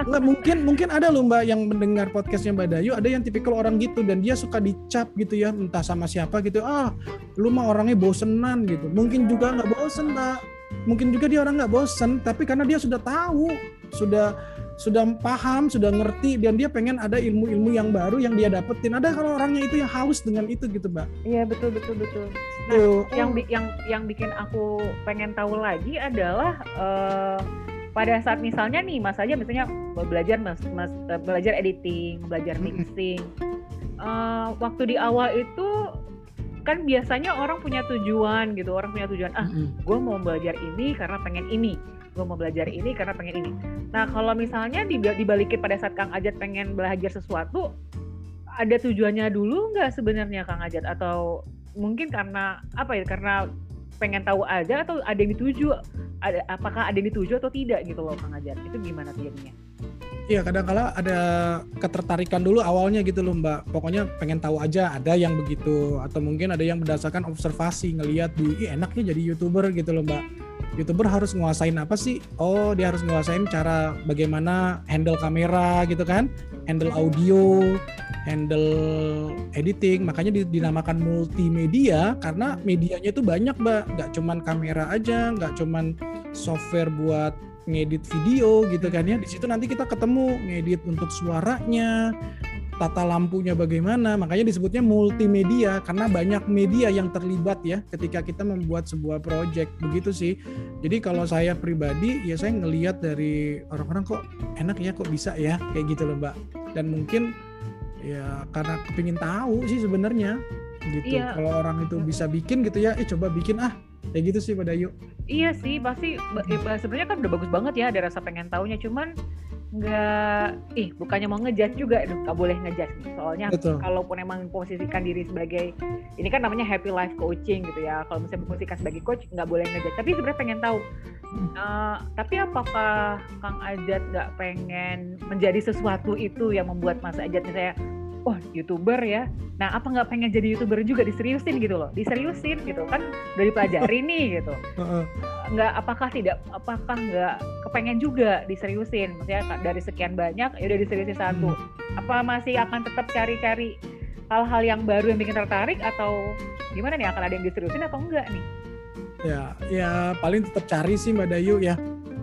Nggak mungkin mungkin ada loh mbak yang mendengar podcastnya mbak Dayu, ada yang tipikal orang gitu dan dia suka dicap gitu ya, entah sama siapa gitu. Ah, lu mah orangnya bosenan gitu. Mungkin juga nggak bosen mbak. Mungkin juga dia orang nggak bosen, tapi karena dia sudah tahu, sudah sudah paham, sudah ngerti dan dia pengen ada ilmu-ilmu yang baru yang dia dapetin. Ada kalau orangnya itu yang haus dengan itu gitu, Mbak. Iya, betul betul betul. Nah, Tuh. yang yang yang bikin aku pengen tahu lagi adalah uh, pada saat misalnya nih Mas aja misalnya belajar Mas, mas uh, belajar editing, belajar mixing. Uh, waktu di awal itu kan biasanya orang punya tujuan gitu orang punya tujuan ah gue mau belajar ini karena pengen ini gue mau belajar ini karena pengen ini. Nah kalau misalnya dibalikin pada saat Kang Ajat pengen belajar sesuatu, ada tujuannya dulu nggak sebenarnya Kang Ajat atau mungkin karena apa ya karena pengen tahu aja atau ada yang dituju ada apakah ada yang dituju atau tidak gitu loh Kang Ajat itu gimana jadinya? Iya kadang-kala ada ketertarikan dulu awalnya gitu loh Mbak. Pokoknya pengen tahu aja ada yang begitu atau mungkin ada yang berdasarkan observasi ngelihat di enaknya jadi youtuber gitu loh Mbak youtuber harus nguasain apa sih? Oh, dia harus nguasain cara bagaimana handle kamera gitu kan, handle audio, handle editing. Makanya dinamakan multimedia karena medianya itu banyak, Mbak. Nggak cuman kamera aja, nggak cuman software buat ngedit video gitu kan ya. Di situ nanti kita ketemu ngedit untuk suaranya, tata lampunya bagaimana. Makanya disebutnya multimedia karena banyak media yang terlibat ya ketika kita membuat sebuah project. Begitu sih. Jadi kalau saya pribadi ya saya ngelihat dari orang-orang kok enak ya kok bisa ya kayak gitu loh, Mbak. Dan mungkin ya karena kepingin tahu sih sebenarnya gitu. Iya. Kalau orang itu bisa bikin gitu ya, eh coba bikin ah kayak gitu sih pada yuk. Iya sih pasti ya, sebenarnya kan udah bagus banget ya ada rasa pengen tahunya cuman nggak ih bukannya mau ngejat juga aduh nggak boleh ngejat nih. Soalnya Betul. kalaupun emang posisikan diri sebagai ini kan namanya happy life coaching gitu ya. Kalau misalnya posisikan sebagai coach nggak boleh ngejat tapi sebenarnya pengen tahu uh, tapi apakah Kang Ajat nggak pengen menjadi sesuatu itu yang membuat Mas Ajat misalnya wah youtuber ya. Nah apa nggak pengen jadi youtuber juga? Diseriusin gitu loh. Diseriusin gitu kan? Udah dipelajari nih gitu. Nggak apakah tidak apakah nggak kepengen juga diseriusin? Maksudnya dari sekian banyak ya udah diseriusin satu. Hmm. apa masih akan tetap cari-cari hal-hal yang baru yang bikin tertarik atau gimana nih? Akan ada yang diseriusin atau enggak nih? Ya, ya paling tetap cari sih Mbak Dayu ya,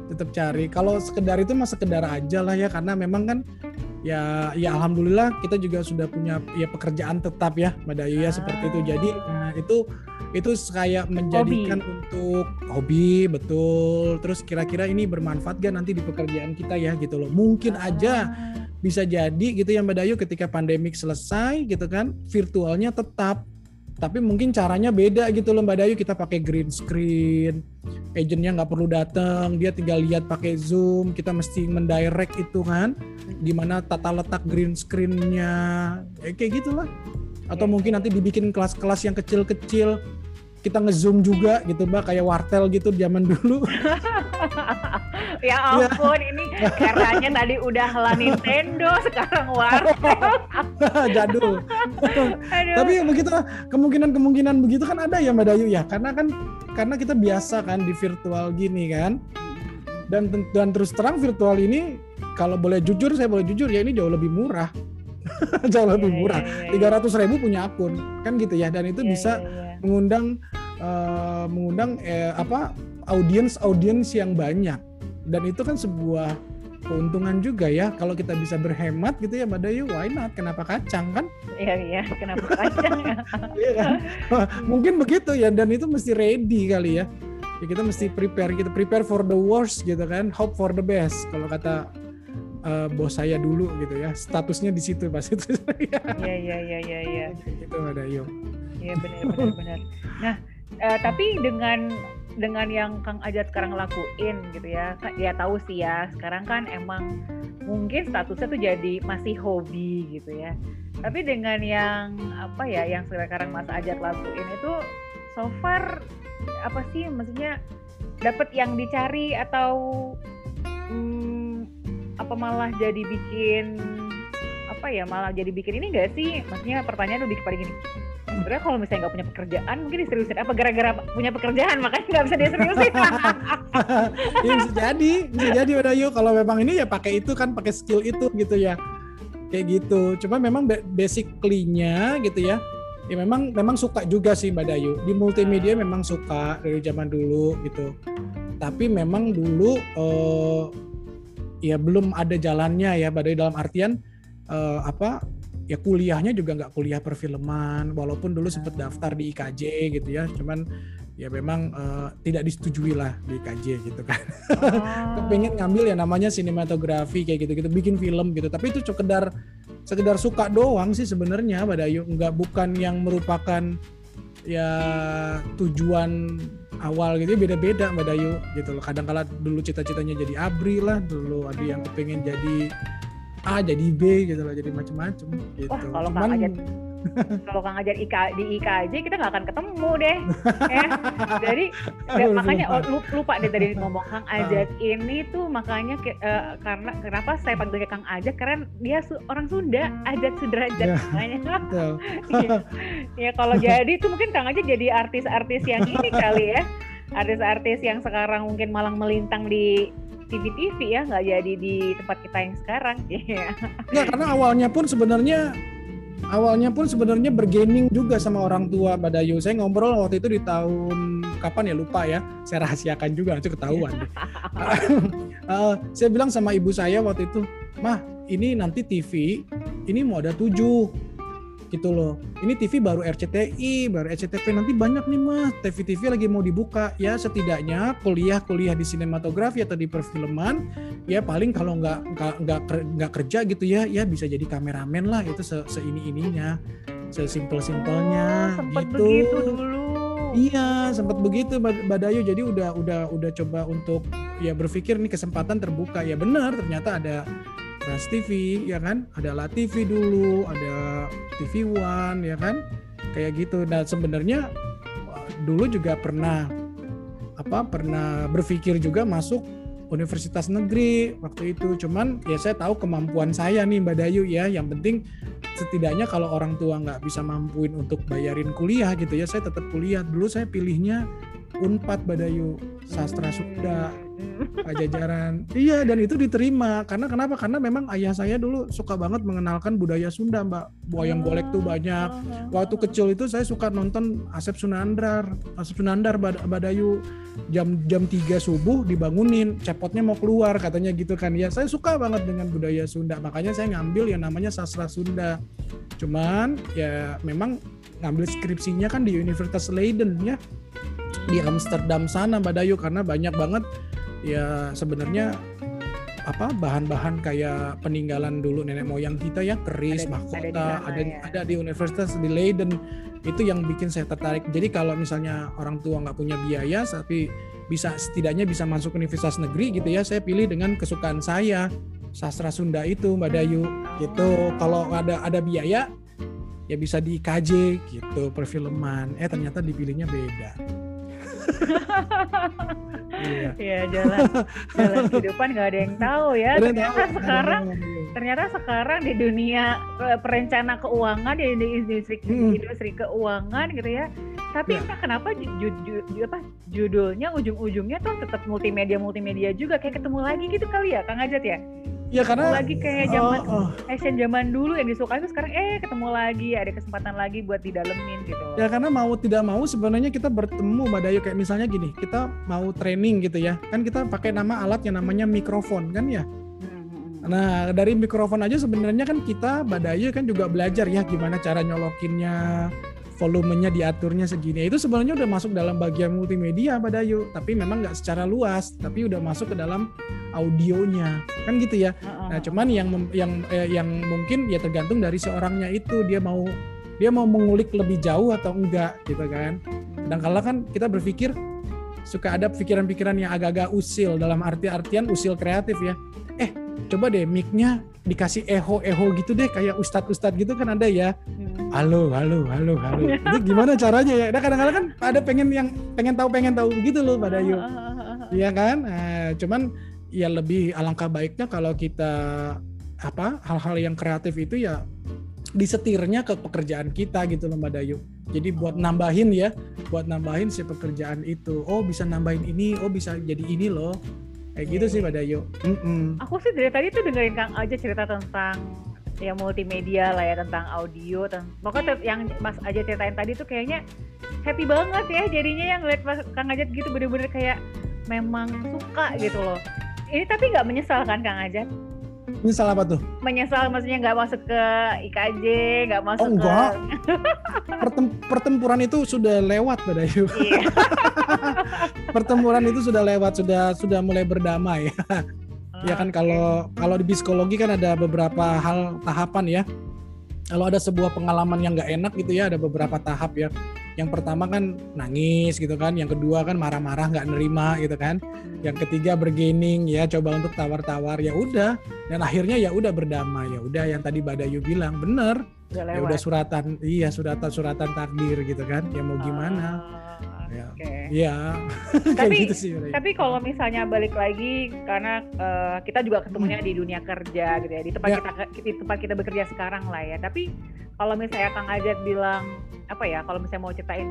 tetap cari. Kalau sekedar itu mah sekedar aja lah ya, karena memang kan ya ya alhamdulillah kita juga sudah punya ya pekerjaan tetap ya Mbak Dayu ya ah. seperti itu. Jadi nah, itu itu kayak menjadikan hobi. untuk hobi betul. Terus kira-kira ini bermanfaat gak nanti di pekerjaan kita ya gitu loh. Mungkin ah. aja bisa jadi gitu ya Mbak Dayu ketika pandemik selesai gitu kan virtualnya tetap tapi mungkin caranya beda gitu loh Mbak Dayu. Kita pakai green screen agentnya nggak perlu datang dia tinggal lihat pakai zoom kita mesti mendirect itu kan gimana tata letak green screennya. Ya, kayak gitulah. Atau mungkin nanti dibikin kelas-kelas yang kecil-kecil kita ngezoom juga gitu mbak kayak wartel gitu zaman dulu. Ya ampun ya. ini caranya tadi udah lah Nintendo sekarang wartel. Jadul. Tapi ya begitu kemungkinan kemungkinan begitu kan ada ya mbak Dayu ya? Karena kan karena kita biasa kan di virtual gini kan. Dan dan terus terang virtual ini kalau boleh jujur saya boleh jujur ya ini jauh lebih murah. Jauh lebih iya, murah. iya, iya, tiga ratus ribu punya akun. Kan gitu ya dan itu bisa mengundang uh, mengundang eh, apa audiens audiens yang banyak. Dan itu kan sebuah keuntungan juga ya kalau kita bisa berhemat gitu ya Mbak Dayu. Why not? Kenapa kacang kan? Iya iya. Kenapa kacang? Ya iya kan? Mungkin begitu ya dan itu mesti ready kali ya. Ya kita mesti prepare kita prepare for the worst gitu kan. Hope for the best kalau kata uh, bos saya dulu gitu ya. Statusnya di situ pas itu iya iya iya iya iya. Itu Mbak Dayu iya benar benar nah uh, tapi dengan dengan yang Kang Ajat sekarang lakuin gitu ya ya tahu sih ya sekarang kan emang mungkin statusnya tuh jadi masih hobi gitu ya. Tapi dengan yang apa ya yang sekarang Mas Ajat lakuin itu so far apa sih maksudnya dapat yang dicari atau hmm, apa malah jadi bikin apa ya malah jadi bikin ini gak sih? Maksudnya pertanyaan lebih kepada gini sebenarnya kalau misalnya nggak punya pekerjaan mungkin diseriusin apa? Gara-gara punya pekerjaan makanya nggak bisa diseriusin. Ya, bisa jadi bisa jadi udah yuk. Kalau memang ini ya pakai itu kan pakai skill itu gitu ya. Kayak gitu. Cuma memang basically-nya gitu ya ya memang memang suka juga sih Mbak Dayu. Di multimedia memang suka dari zaman dulu gitu. Tapi memang dulu uh, ya belum ada jalannya ya Mbak Dayu dalam artian uh, apa ya kuliahnya juga nggak kuliah perfilman walaupun dulu sempat daftar di IKJ gitu ya cuman ya memang uh, tidak disetujui lah di IKJ gitu kan. Oh. pengen ngambil ya namanya sinematografi kayak gitu gitu bikin film gitu. Tapi itu sekedar sekedar suka doang sih sebenarnya pada yuk nggak bukan yang merupakan ya tujuan awal gitu ya beda-beda Mbak Dayu gitu loh. Kadang kala dulu cita-citanya jadi abri lah dulu ada yang kepengen jadi A jadi B gitu loh jadi macam-macam gitu. Oh, kalau Cuman, Kang Ajat kalau Kang Ajat IK, di IKJ kita nggak akan ketemu deh. ya. Jadi ya, makanya oh, lupa deh tadi ngomong Kang Ajat ini tuh makanya uh, karena kenapa saya panggil Kang Ajat karena dia su orang Sunda, Ajat Sudrajat ya, makanya. ya, ya kalau jadi tuh mungkin Kang Ajat jadi artis-artis yang ini kali ya. Artis-artis yang sekarang mungkin malang melintang di TV-TV ya nggak jadi di tempat kita yang sekarang ya nggak karena awalnya pun sebenarnya awalnya pun sebenarnya bergaming juga sama orang tua Badayu. Saya ngobrol waktu itu di tahun kapan ya lupa ya. Saya rahasiakan juga nanti ketahuan. Uh, saya bilang sama ibu saya waktu itu mah ini nanti TV ini mau ada tujuh gitu loh. Ini TV baru RCTI, baru RCTP nanti banyak nih mas. TV-TV lagi mau dibuka ya setidaknya kuliah-kuliah di sinematografi atau di perfilman ya paling kalau nggak nggak nggak kerja gitu ya ya bisa jadi kameramen lah itu se, se ini ininya sesimpel simpelnya oh, gitu. begitu dulu. Iya, sempat begitu Badayu. Jadi udah udah udah coba untuk ya berpikir nih kesempatan terbuka. Ya benar, ternyata ada Trans TV ya kan? Ada La TV dulu ada TV One ya kan? Kayak gitu. Dan sebenarnya dulu juga pernah apa pernah berpikir juga masuk universitas negeri waktu itu. Cuman ya saya tahu kemampuan saya nih Mbak Dayu ya. Yang penting setidaknya kalau orang tua nggak bisa mampuin untuk bayarin kuliah gitu ya saya tetap kuliah. Dulu saya pilihnya Unpad Badayu sastra Sunda Pajajaran. Iya dan itu diterima karena kenapa? Karena memang ayah saya dulu suka banget mengenalkan budaya Sunda, Mbak. Wayang golek tuh banyak. Waktu kecil itu saya suka nonton Asep Sunandar, Asep Sunandar Bad Badayu jam jam 3 subuh dibangunin, cepotnya mau keluar katanya gitu kan. Ya saya suka banget dengan budaya Sunda. Makanya saya ngambil yang namanya sastra Sunda. Cuman ya memang ngambil skripsinya kan di Universitas Leiden ya di Amsterdam sana Badayu karena banyak banget ya sebenarnya apa bahan-bahan kayak peninggalan dulu nenek moyang kita ya keris Ada- mahkota ada di sana, ada ya. ada di Universitas di Leiden itu yang bikin saya tertarik. Jadi kalau misalnya orang tua nggak punya biaya tapi bisa setidaknya bisa masuk universitas negeri gitu ya saya pilih dengan kesukaan saya sastra Sunda itu Mbak Dayu gitu. Kalau ada ada biaya ya bisa di KJ gitu perfilman. Eh ternyata dipilihnya beda iya Iya jalan jalan kehidupan nggak ada yang tahu ya. Ternyata tahu, sekarang ternyata sekarang di dunia eh, perencana keuangan di, industri Hmm. industri keuangan gitu ya. Tapi Ya. entah kenapa ju- ju- ju- apa judulnya ujung-ujungnya tuh tetap multimedia multimedia juga kayak ketemu lagi gitu kali ya Kang Ajat ya. Ya karena Ketemu lagi kayak zaman oh, oh. action zaman dulu yang disukai itu sekarang eh ketemu lagi ada kesempatan lagi buat didalemin gitu. Ya karena mau tidak mau sebenarnya kita bertemu Mbak Dayu kayak misalnya gini, kita mau training gitu ya. Kan kita pakai nama alat yang namanya mikrofon kan ya. Hmm, Nah, dari mikrofon aja sebenarnya kan kita Mbak Dayu kan juga belajar ya gimana cara nyolokinnya, volumenya diaturnya segini. Itu sebenarnya udah masuk dalam bagian multimedia Mbak Dayu, tapi memang nggak secara luas, tapi udah masuk ke dalam audionya. Kan gitu ya. Nah, cuman yang yang eh, yang mungkin ya tergantung dari seorangnya itu dia mau dia mau mengulik lebih jauh atau enggak gitu kan. Kadang-kala kan kita berpikir suka ada pikiran-pikiran yang agak-agak usil dalam arti-artian usil kreatif ya. Coba deh mic-nya dikasih eho-eho gitu deh kayak ustadz-ustadz gitu kan ada ya. Hmm. Halo, halo, halo, halo. Itu gimana caranya ya? Nah, kadang-kadang kan ada pengen yang pengen tahu pengen tahu begitu loh Pak Dayu. Iya kan? Nah, cuman ya lebih alangkah baiknya kalau kita apa hal-hal yang kreatif itu ya disetirnya ke pekerjaan kita gitu loh Mbak Dayu. Jadi buat nambahin ya, buat nambahin si pekerjaan itu. Oh bisa nambahin ini, oh bisa jadi ini loh. Kayak gitu sih Mbak Dayu. Mm-mm. Aku sih dari tadi tuh dengerin Kang Aja cerita tentang ya multimedia lah ya tentang audio dan pokoknya te- yang Mas Aja ceritain tadi tuh kayaknya happy banget ya jadinya yang lihat Mas Kang Aja gitu bener-bener kayak memang suka gitu loh. Ini tapi nggak menyesal kan Kang Aja? Ini salah apa tuh? Menyesal maksudnya nggak masuk ke IKJ, nggak masuk Oh, enggak. ke Pertem- pertempuran itu sudah lewat Mbak Dayu. Iya. pertempuran itu sudah lewat, sudah sudah mulai berdamai. Ya kan kalau kalau di psikologi kan ada beberapa hal tahapan ya. Kalau ada sebuah pengalaman yang nggak enak gitu ya ada beberapa tahap ya. Yang pertama kan nangis gitu kan, yang kedua kan marah-marah nggak nerima gitu kan, yang ketiga bergaining ya coba untuk tawar-tawar ya udah. Dan akhirnya ya udah berdamai ya udah yang tadi Badayu bilang bener. Ya udah suratan iya suratan suratan takdir gitu kan. Ya mau gimana? Ah, Ya. Ya Tapi- gitu sih. Tapi kalau misalnya balik lagi karena eh, kita juga ketemunya di dunia kerja gitu ya di tempat Ya. kita di tempat kita bekerja sekarang lah ya. Tapi kalau misalnya Kang Ajat bilang apa ya kalau misalnya mau ceritain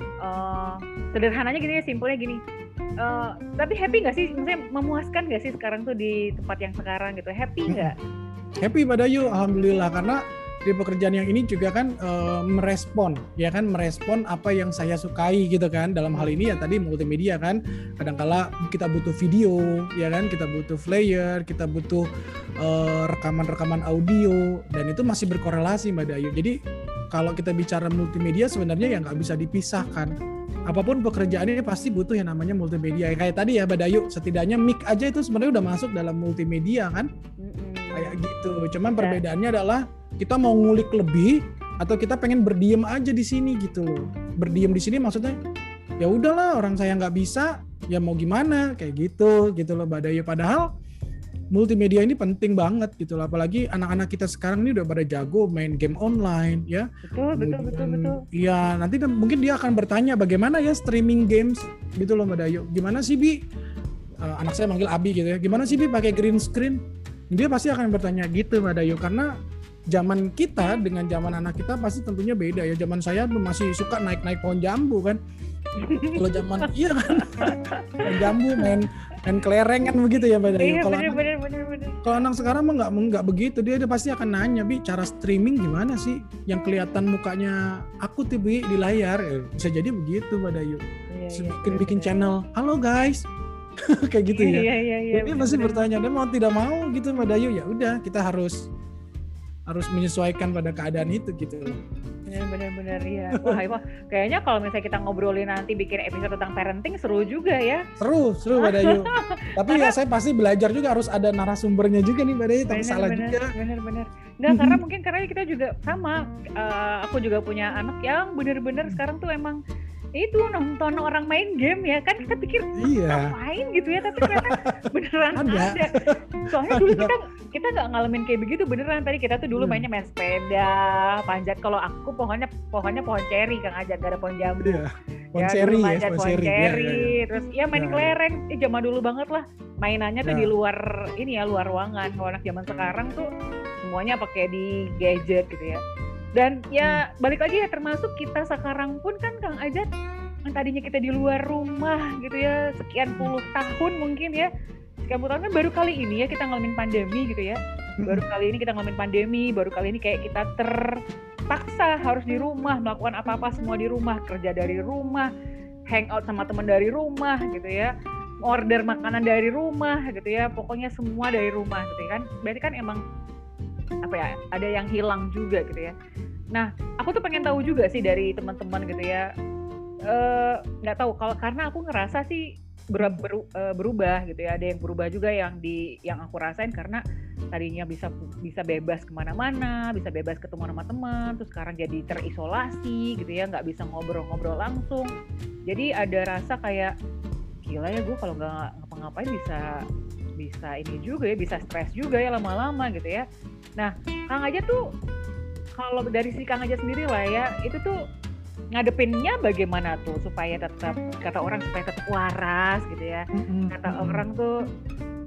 eh, sederhananya gini ya simpelnya gini. eh, tapi happy nggak sih? Maksudnya memuaskan nggak sih sekarang tuh di tempat yang sekarang gitu? Happy nggak? happy Badayu alhamdulillah karena di pekerjaan yang ini juga kan eh, merespon ya kan? Merespon apa yang saya sukai gitu kan? Dalam hal ini ya tadi multimedia kan. Kadangkala kita butuh video ya kan? Kita butuh flyer kita butuh eh, rekaman-rekaman audio dan itu masih berkorelasi Mbak Dayu. Jadi kalau kita bicara multimedia sebenarnya ya nggak bisa dipisahkan. Apa pun pekerjaannya pasti butuh yang namanya multimedia. Kayak tadi ya Mbak Dayu setidaknya mic aja itu sebenarnya udah masuk dalam multimedia kan? Kayak gitu. Cuman perbedaannya adalah kita mau ngulik lebih atau kita pengen berdiem aja di sini gitu loh. Berdiem di sini maksudnya ya udahlah orang saya nggak bisa ya mau gimana kayak gitu gitu loh Badayu padahal multimedia ini penting banget gitu loh apalagi anak-anak kita sekarang ini udah pada jago main game online ya Betul betul betul betul. Iya, nanti mungkin dia akan bertanya bagaimana ya streaming games gitu loh Mbak Dayu. Gimana sih Bi? Eh, anak saya manggil Abi gitu ya. Gimana sih Bi pakai green screen? Dia pasti akan bertanya gitu Mbak Dayu karena zaman kita dengan zaman anak kita pasti tentunya beda ya. Zaman saya masih suka naik-naik pohon jambu kan. kalau zaman iya kan? Main jambu main main kelereng kan begitu ya Mbak iya kalau bener anak, bener bener bener. kalau anak sekarang mah nggak nggak begitu. Dia, dia pasti akan nanya bi cara streaming gimana sih? Yang kelihatan mukanya aku tuh bi di layar. Eh, bisa jadi begitu Mbak Dayu. Iya, iya, bikin bener, bikin channel halo guys. Kayak gitu ya. Iya iya iya pasti bener. bertanya dia mau tidak mau? Gitu Mbak Dayu. Ya udah kita harus harus menyesuaikan pada keadaan itu gitu loh. bener bener bener iya wah, wah kayaknya kalau misalnya kita ngobrolin nanti bikin episode tentang parenting seru juga ya Seru, seru Mbak Dayu. Tapi ya saya pasti belajar juga harus ada narasumbernya juga nih Mbak Dayu, tapi salah bener juga. bener bener nggak karena mungkin karena kita juga sama eh, aku juga punya anak yang bener-bener sekarang tuh emang itu nonton orang main game ya kan kita pikir Iya. main gitu ya tapi ternyata beneran Ada. ada, soalnya dulu kita kita nggak ngalamin kayak begitu beneran tadi kita tuh dulu Hmm. mainnya main sepeda panjat kalau aku pohonnya pohonnya pohon ceri kang ajak gak ada pohon jambu Iya. Pohon ya, dulu ya, pohon pohon seri. Iya, ceri iya, iya. terus ya main Ya. kelereng eh zaman dulu banget lah mainannya tuh Ya. di luar ini ya luar ruangan kalau anak zaman sekarang tuh semuanya pakai di gadget gitu ya dan ya Hmm. balik lagi ya termasuk kita sekarang pun kan kang Ajat yang tadinya kita di luar rumah gitu ya sekian puluh tahun mungkin ya. Sekian puluh tahun kan baru kali ini ya kita ngalamin pandemi gitu ya. Baru kali ini kita ngalamin pandemi baru kali ini kayak kita terpaksa harus di rumah melakukan apa-apa semua di rumah kerja dari rumah hangout sama teman dari rumah gitu ya order makanan dari rumah gitu ya pokoknya semua dari rumah gitu ya kan. Berarti kan emang apa ya ada yang hilang juga gitu ya. Nah aku tuh pengen tahu juga sih dari teman-teman gitu ya Eh, nggak tahu kalau karena aku ngerasa sih ber- beru- eh, berubah gitu ya ada yang berubah juga yang di yang aku rasain karena tadinya bisa bisa bebas ke mana-mana bisa bebas ketemu sama teman terus sekarang jadi terisolasi gitu ya nggak bisa ngobrol-ngobrol langsung. Jadi ada rasa kayak gila ya gue kalau nggak ngapa-ngapain bisa bisa ini juga ya bisa stres juga ya lama-lama gitu ya. Nah kang aja tuh kalau dari si kang aja sendiri lah ya itu tuh ngadepinnya bagaimana tuh supaya tetap kata orang supaya tetap waras gitu ya. Kata orang tuh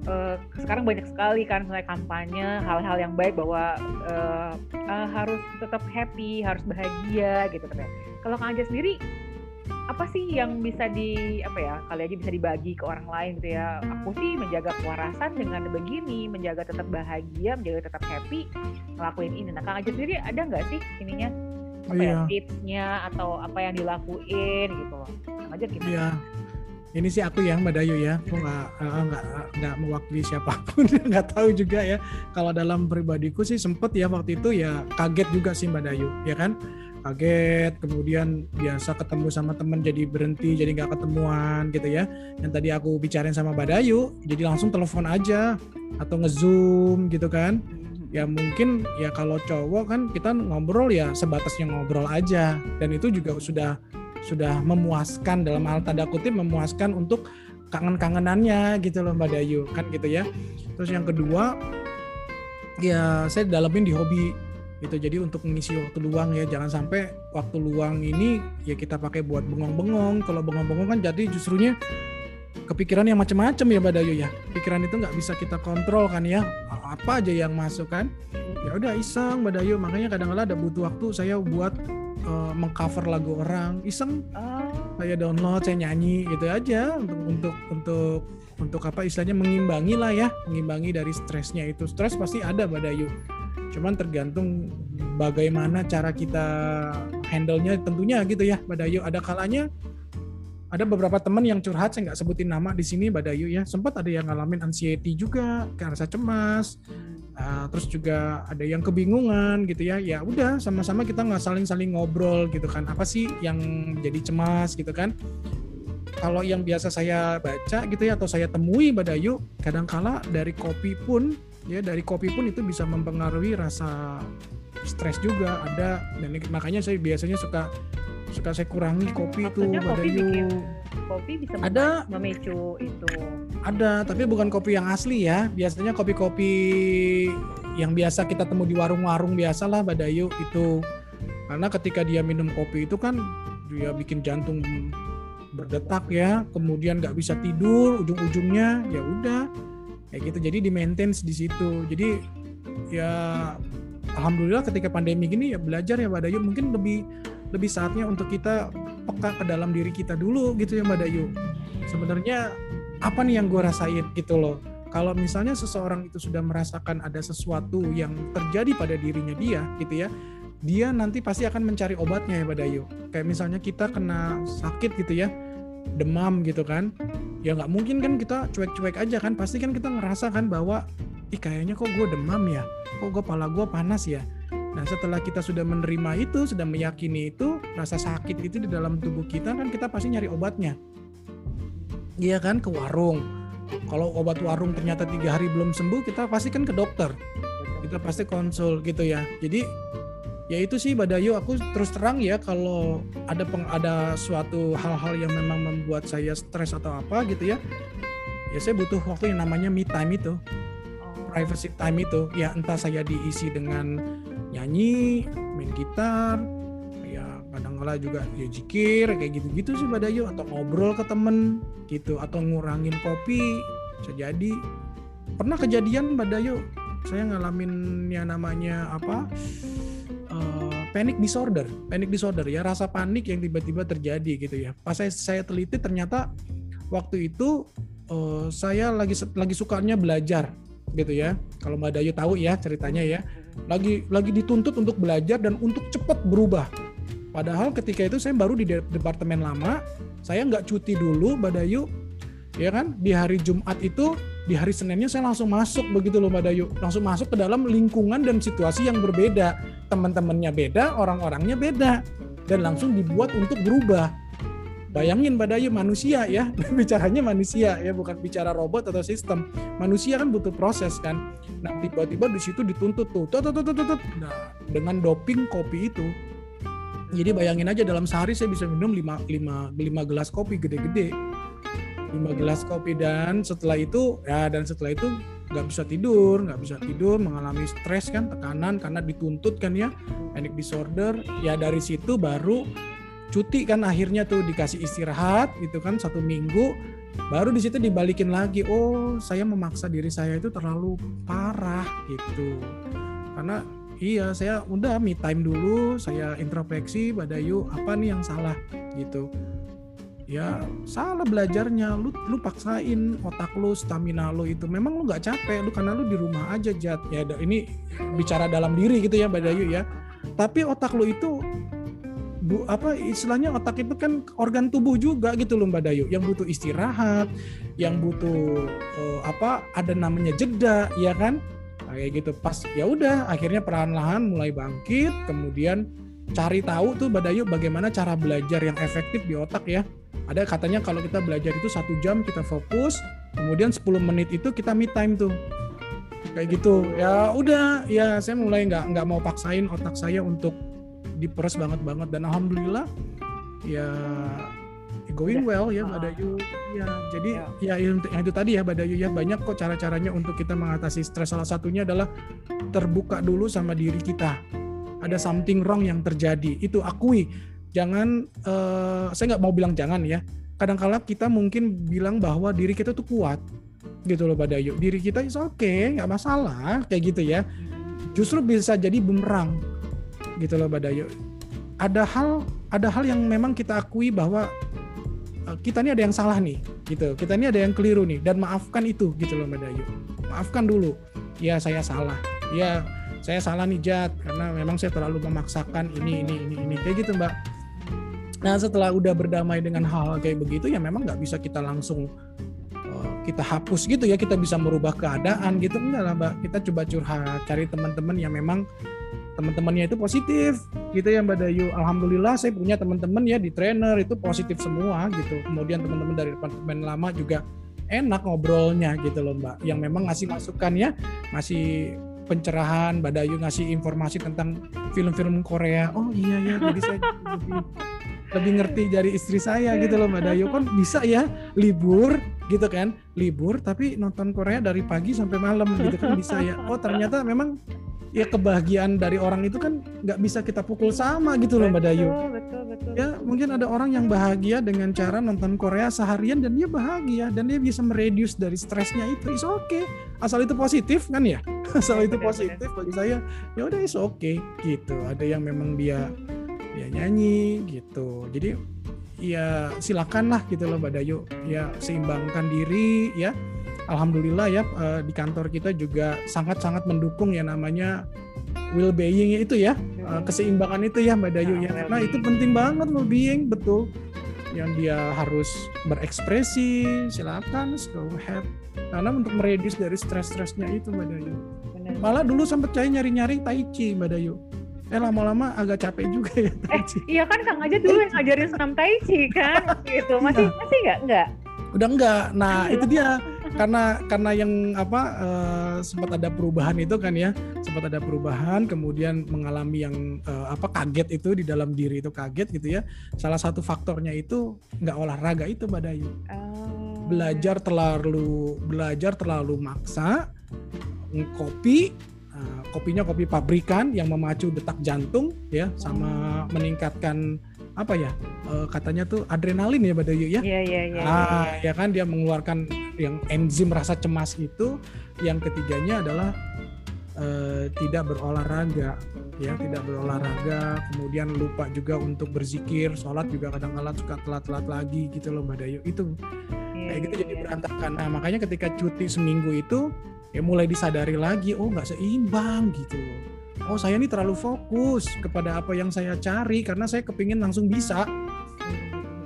eh, sekarang banyak sekali kan misalnya kampanye hal-hal yang baik bahwa eh, eh, harus tetap happy harus bahagia gitu kan ya. kalau kang aja sendiri apa sih yang bisa di apa ya kali aja bisa dibagi ke orang lain gitu ya aku sih menjaga kewarasan dengan begini menjaga tetap bahagia menjaga tetap happy ngelakuin ini nah kang aja sendiri ada nggak sih ininya apa ya Iya. tipsnya atau apa yang dilakuin gitu loh kang aja gimana Iya. Ini sih aku ya Mbak Dayu ya, aku nggak eh, nggak nggak mewakili siapa pun, nggak tahu juga ya. Kalau dalam pribadiku sih sempet ya waktu itu ya kaget juga sih Mbak Dayu, ya kan? Kaget, kemudian biasa ketemu sama temen jadi berhenti, jadi nggak ketemuan gitu ya. Yang tadi aku bicarain sama Mbak Dayu, jadi langsung telepon aja atau ngezoom gitu kan. Ya mungkin ya kalau cowok kan kita ngobrol ya sebatasnya ngobrol aja, dan itu juga sudah sudah memuaskan dalam hal tanda kutip memuaskan untuk kangen-kangenannya gitu loh Mbak Dayu kan gitu ya. Terus yang kedua ya saya dalamin di hobi gitu. Jadi untuk mengisi waktu luang ya jangan sampai waktu luang ini ya kita pakai buat bengong-bengong. Kalau bengong-bengong kan jadi justrunya kepikiran yang macam-macam ya Mbak Dayu ya. Pikiran itu nggak bisa kita kontrol kan ya. Apa aja yang masuk kan. Ya udah iseng Mbak Dayu. Makanya kadang-kadang ada butuh waktu saya buat eh, mengcover lagu orang. Iseng Oh, saya download saya nyanyi gitu aja untuk untuk untuk untuk apa istilahnya mengimbangi lah ya mengimbangi dari stresnya itu stres pasti ada Mbak Dayu cuman tergantung bagaimana cara kita handle-nya tentunya gitu ya Mbak Dayu. Ada kalanya ada beberapa teman yang curhat saya nggak sebutin nama di sini Mbak Dayu ya. Sempat ada yang ngalamin anxiety juga kayak rasa cemas. Uh, terus juga ada yang kebingungan gitu ya. Ya udah sama-sama kita nggak saling-saling ngobrol gitu kan. Apa sih yang jadi cemas gitu kan? Kalau yang biasa saya baca gitu ya atau saya temui Mbak Dayu kadangkala dari kopi pun ya dari kopi pun itu bisa mempengaruhi rasa stres juga ada dan makanya saya biasanya suka suka saya kurangi kopi itu Maksudnya Mbak kopi bikin- kopi bisa Ada. memicu itu Ada, tapi bukan kopi yang asli ya. Biasanya kopi-kopi yang biasa kita temu di warung-warung biasa lah, Mbak Dayu itu. Karena ketika dia minum kopi itu kan dia bikin jantung berdetak ya, kemudian nggak bisa tidur, ujung-ujungnya ya udah kayak gitu. Jadi di maintenance di situ. Jadi ya alhamdulillah ketika pandemi gini ya belajar ya Mbak Dayu mungkin lebih lebih saatnya untuk kita peka ke dalam diri kita dulu gitu ya Mbak Dayu. Sebenarnya apa nih yang gue rasain gitu loh. Kalau misalnya seseorang itu sudah merasakan ada sesuatu yang terjadi pada dirinya dia gitu ya, dia nanti pasti akan mencari obatnya ya Mbak Dayu. Kayak misalnya kita kena sakit gitu ya, demam gitu kan, ya nggak mungkin kan kita cuek-cuek aja kan, pasti kan kita ngerasa kan bahwa, ih kayaknya kok gue demam ya, kok gue pala gue panas ya, Nah, setelah kita sudah menerima itu, sudah meyakini itu, rasa sakit itu di dalam tubuh kita kan kita pasti nyari obatnya. Iya kan ke warung. Kalau obat warung ternyata tiga hari belum sembuh, kita pasti kan ke dokter. Kita pasti konsul gitu ya. Jadi ya itu sih Badayu aku terus terang ya kalau ada peng, ada suatu hal-hal yang memang membuat saya stres atau apa gitu ya ya saya butuh waktu yang namanya me time itu privacy time itu. Ya entah saya diisi dengan nyanyi, main gitar, ya kadang kala juga ya jikir kayak gitu-gitu sih pada yuk atau ngobrol ke temen gitu atau ngurangin kopi bisa jadi. Pernah kejadian pada yuk saya ngalamin yang namanya apa uh, panic disorder panic disorder ya rasa panik yang tiba-tiba terjadi gitu ya pas saya saya teliti ternyata waktu itu uh, saya lagi lagi sukanya belajar gitu ya kalau Mbak Dayu tahu ya ceritanya ya lagi lagi dituntut untuk belajar dan untuk cepat berubah. Padahal ketika itu saya baru di departemen lama, saya nggak cuti dulu Badayu, ya kan? Di hari Jumat itu, di hari Seninnya saya langsung masuk begitu loh Badayu, langsung masuk ke dalam lingkungan dan situasi yang berbeda. Teman-temannya beda, orang-orangnya beda, dan langsung dibuat untuk berubah. Bayangin Badayu manusia ya, bicaranya manusia ya, bukan bicara robot atau sistem. Manusia kan butuh proses kan. Nah tiba-tiba di situ dituntut tuh, tuh, tuh, tuh, tuh. Nah dengan doping kopi itu, jadi bayangin aja dalam sehari saya bisa minum 5, 5, 5 gelas kopi gede-gede. 5 gelas kopi dan setelah itu ya dan setelah itu nggak bisa tidur, nggak bisa tidur, mengalami stres kan, tekanan karena dituntut kan ya, panic disorder. Ya dari situ baru cuti kan akhirnya tuh dikasih istirahat gitu kan satu minggu. Baru di situ dibalikin lagi oh saya memaksa diri saya itu terlalu parah gitu. Karena iya saya udah me time dulu saya introspeksi pada yuk apa nih yang salah? Gitu ya salah belajarnya. Lu lu paksain otak lu stamina lu itu. Memang lu nggak capek lu karena lu di rumah aja jat. Ya ini bicara dalam diri gitu ya Badayu ya. Tapi otak lu itu bu apa istilahnya otak itu kan organ tubuh juga gitu loh Mbak Dayu. Yang butuh istirahat, yang butuh uh, apa ada namanya jeda ya kan? Kayak gitu. Pas ya udah akhirnya perlahan-lahan mulai bangkit kemudian cari tahu tuh Mbak Dayu bagaimana cara belajar yang efektif di otak ya. Ada katanya kalau kita belajar itu satu jam kita fokus kemudian 10 menit itu kita me time tuh. Kayak gitu. Ya udah ya saya mulai nggak nggak mau paksain otak saya untuk diperes banget banget dan alhamdulillah ya going well ya Mbak Dayu. Ya jadi ya, ya yang, yang itu tadi ya Mbak Dayu ya banyak kok cara-caranya untuk kita mengatasi stres. Salah satunya adalah terbuka dulu sama diri kita ada something wrong yang terjadi itu akui jangan uh, saya nggak mau bilang jangan ya kadang-kala kita mungkin bilang bahwa diri kita tuh kuat gitu loh Mbak Dayu diri kita is oke okay, nggak masalah kayak gitu ya justru bisa jadi bumerang gitu loh Badayu. Ada hal ada hal yang memang kita akui bahwa uh, kita ini ada yang salah nih gitu. Kita ini ada yang keliru nih dan maafkan itu gitu loh Badayu. Maafkan dulu. Ya saya salah. Ya saya salah nih Jat karena memang saya terlalu memaksakan ini ini ini ini kayak gitu Mbak. Nah setelah udah berdamai dengan hal, kayak begitu ya memang nggak bisa kita langsung uh, kita hapus gitu ya kita bisa merubah keadaan gitu enggak lah mbak kita coba curhat cari teman-teman yang memang teman-temannya itu positif gitu ya Mbak Dayu. Alhamdulillah saya punya teman-teman ya di trainer itu positif semua gitu. Kemudian teman-teman dari departemen lama juga enak ngobrolnya gitu loh Mbak. Yang memang ngasih masukan ya, ngasih pencerahan, Mbak ngasih informasi tentang film-film Korea. Oh iya ya, jadi saya lebih ngerti dari istri saya gitu loh Mbak Dayu. Kan bisa ya libur gitu kan, libur tapi nonton Korea dari pagi sampai malam gitu kan bisa ya. Oh ternyata memang ya kebahagiaan dari orang itu kan nggak bisa kita pukul sama gitu loh Mbak Dayu. Betul, betul, Ya mungkin ada orang yang bahagia dengan cara nonton Korea seharian dan dia bahagia dan dia bisa mereduce dari stresnya itu. Is oke. Okay. Asal itu positif kan ya. Asal itu positif bagi saya ya udah is oke okay, gitu. Ada yang memang dia dia nyanyi gitu. Jadi ya silakan lah gitu loh Mbak Dayu. Ya seimbangkan diri ya. Alhamdulillah ya eh, di kantor kita juga sangat-sangat mendukung ya namanya well being itu ya. Eh, keseimbangan itu ya Mbak Dayu ya. Karena itu penting banget well being betul. Yang dia harus berekspresi silakan go ahead. Karena untuk meredus dari stres-stresnya itu Mbak Dayu. Malah dulu sempat saya nyari-nyari tai chi Mbak Dayu eh lama-lama agak capek juga ya. Eh, iya kan Kang aja dulu yang ngajarin senam tai chi kan gitu. Masih nah. masih nggak? Nggak? Udah enggak nah itu dia. Karena karena yang apa uh, sempat ada perubahan itu kan ya. Sempat ada perubahan kemudian mengalami yang uh, apa kaget itu di dalam diri itu kaget gitu ya. Salah satu faktornya itu nggak olahraga itu mbak Dayu. Oh. belajar terlalu belajar terlalu maksa kopi uh, kopinya kopi pabrikan yang memacu detak jantung ya sama meningkatkan apa ya uh, katanya tuh adrenalin ya Mbak Dayu ya. Iya iya iya. Ah ya kan dia mengeluarkan yang enzim rasa cemas itu. Yang ketiganya adalah uh, tidak berolahraga ya tidak berolahraga kemudian lupa juga untuk berzikir sholat juga kadang-kadang suka telat-telat lagi gitu loh Mbak Dayu itu yeah, kayak gitu yeah, jadi yeah. berantakan nah makanya ketika cuti seminggu itu ya mulai disadari lagi oh nggak seimbang gitu. Oh saya ini terlalu fokus kepada apa yang saya cari karena saya kepingin langsung bisa.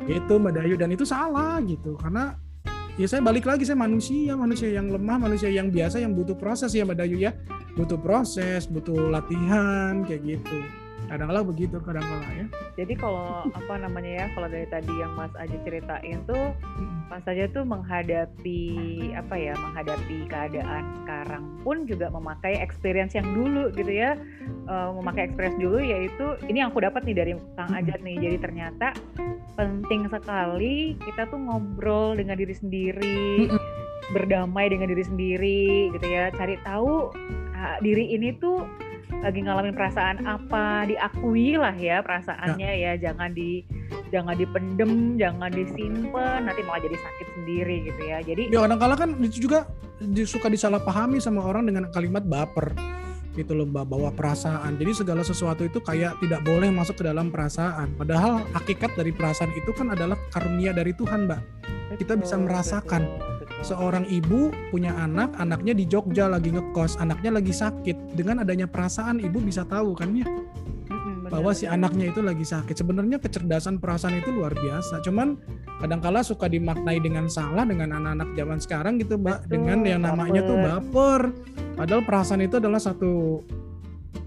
Itu Mbak Dayu. Dan itu salah gitu karena ya saya balik lagi saya manusia manusia yang lemah manusia yang biasa yang butuh proses ya Mbak Dayu ya. Butuh proses butuh latihan kayak gitu kadang-kala begitu kadang-kala ya. Jadi kalau apa namanya ya kalau dari tadi yang Mas Aja ceritain tuh Mas Aja tuh menghadapi apa ya menghadapi keadaan sekarang pun juga memakai experience yang dulu gitu ya. Uh, memakai experience dulu yaitu ini yang aku dapat nih dari Kang Ajat nih. Jadi ternyata penting sekali kita tuh ngobrol dengan diri sendiri berdamai dengan diri sendiri gitu ya. Cari tahu uh, diri ini tuh lagi ngalamin perasaan apa diakui lah ya perasaannya ya, ya. jangan di jangan dipendem jangan disimpan nanti malah jadi sakit sendiri gitu ya. Jadi ya kadang-kala kan itu juga suka disalahpahami sama orang dengan kalimat baper gitu loh bawa perasaan. Jadi segala sesuatu itu kayak tidak boleh masuk ke dalam perasaan. Padahal hakikat dari perasaan itu kan adalah karunia dari Tuhan mbak. Kita bisa merasakan. betul seorang ibu punya anak, anaknya di Jogja lagi ngekos, anaknya lagi sakit. Dengan adanya perasaan ibu bisa tahu kan ya bahwa si anaknya itu lagi sakit. Sebenarnya kecerdasan perasaan itu luar biasa. Cuman kadangkala suka dimaknai dengan salah dengan anak-anak zaman sekarang gitu, Mbak, Betul, dengan yang namanya baper. tuh baper. Padahal perasaan itu adalah satu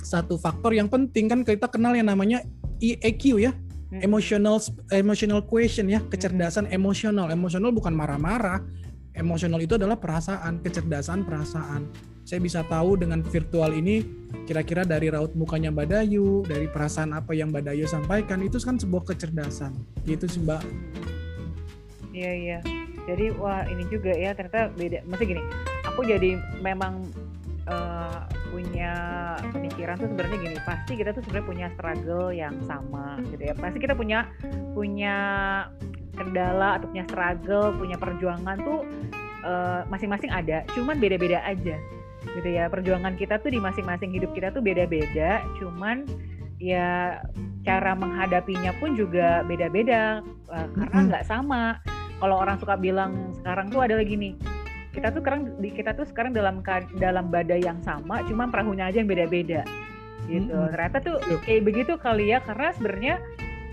satu faktor yang penting kan kita kenal yang namanya EQ ya, emotional emotional question ya kecerdasan emosional emosional bukan marah-marah emosional itu adalah perasaan, kecerdasan perasaan. Saya bisa tahu dengan virtual ini kira-kira dari raut mukanya Mbak Dayu, dari perasaan apa yang Mbak Dayu sampaikan itu kan sebuah kecerdasan. Gitu sih Mbak. Iya iya. Jadi wah ini juga ya ternyata beda. Masih gini, aku jadi memang uh, punya pemikiran tuh sebenarnya gini pasti kita tuh sebenarnya punya struggle yang sama gitu ya pasti kita punya punya kendala atau punya struggle, punya perjuangan tuh eh, masing-masing uh, ada, cuman beda-beda aja gitu ya. Perjuangan kita tuh di masing-masing hidup kita tuh beda-beda, cuman ya cara menghadapinya pun juga beda-beda uh, karena nggak sama. Kalau orang suka bilang sekarang tuh ada lagi nih, kita tuh sekarang kita tuh sekarang dalam dalam badai yang sama, cuman perahunya aja yang beda-beda gitu. Ternyata tuh kayak begitu kali ya karena sebenarnya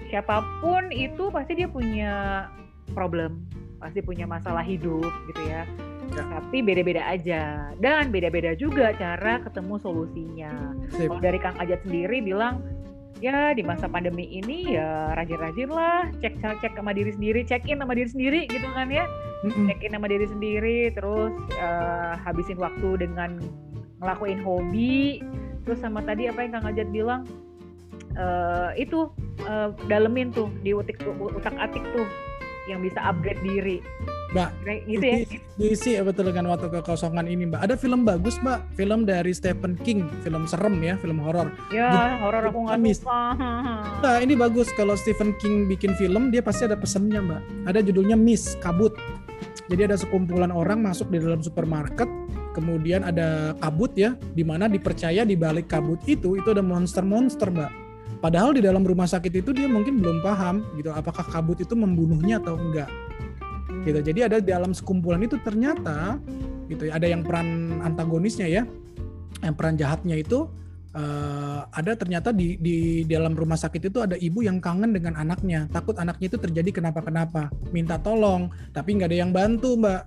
siapa pun itu pasti dia punya problem, pasti punya masalah hidup gitu ya. ya. Tapi beda-beda aja dan beda-beda juga cara ketemu solusinya. Kalau dari Kang Ajat sendiri bilang ya di masa pandemi ini ya rajin-rajin lah cek cek sama diri sendiri, check in sama diri sendiri gitu kan ya. Mm-hmm. Check in sama diri sendiri, terus uh, habisin waktu dengan ngelakuin hobi. Terus sama tadi apa yang Kang Ajat bilang uh, itu uh, dalemin tuh di utik utak atik tuh yang bisa upgrade diri. Mbak, gitu ya. Diisi ya betul dengan waktu kekosongan ini, Mbak. Ada film bagus, Mbak. Film dari Stephen King, film serem ya, film horor. Ya, horor aku nggak suka. Nah, ini bagus kalau Stephen King bikin film, dia pasti ada pesannya, Mbak. Ada judulnya Miss, kabut. Jadi ada sekumpulan orang masuk di dalam supermarket, kemudian ada kabut ya, di mana dipercaya di balik kabut itu itu ada monster-monster, Mbak Padahal di dalam rumah sakit itu dia mungkin belum paham gitu apakah kabut itu membunuhnya atau enggak. Gitu. Jadi ada di dalam sekumpulan itu ternyata gitu ya ada yang peran antagonisnya ya. Yang peran jahatnya itu uh, ada ternyata di di dalam rumah sakit itu ada ibu yang kangen dengan anaknya. Takut anaknya itu terjadi kenapa-kenapa. Minta tolong tapi nggak ada yang bantu mbak.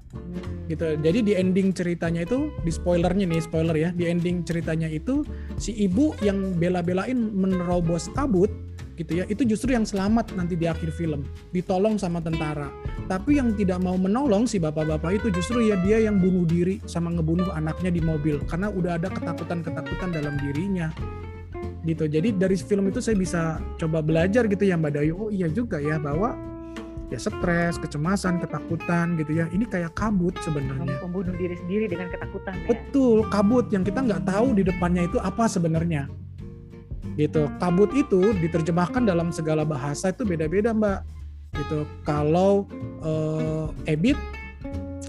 Gitu. Jadi di ending ceritanya itu di spoilernya nih spoiler ya. Di ending ceritanya itu si ibu yang bela-belain menerobos kabut gitu ya itu justru yang selamat nanti di akhir film ditolong sama tentara tapi yang tidak mau menolong si bapak-bapak itu justru ya dia yang bunuh diri sama ngebunuh anaknya di mobil karena udah ada ketakutan-ketakutan dalam dirinya gitu jadi dari film itu saya bisa coba belajar gitu ya Mbak Dayu oh iya juga ya bahwa ya stres, kecemasan, ketakutan gitu ya. Ini kayak kabut sebenarnya. Membunuh diri sendiri dengan ketakutan. Ya? Betul, kabut yang kita nggak tahu di depannya itu apa sebenarnya gitu. Kabut itu diterjemahkan dalam segala bahasa itu beda-beda mbak. Gitu. Kalau uh, ebit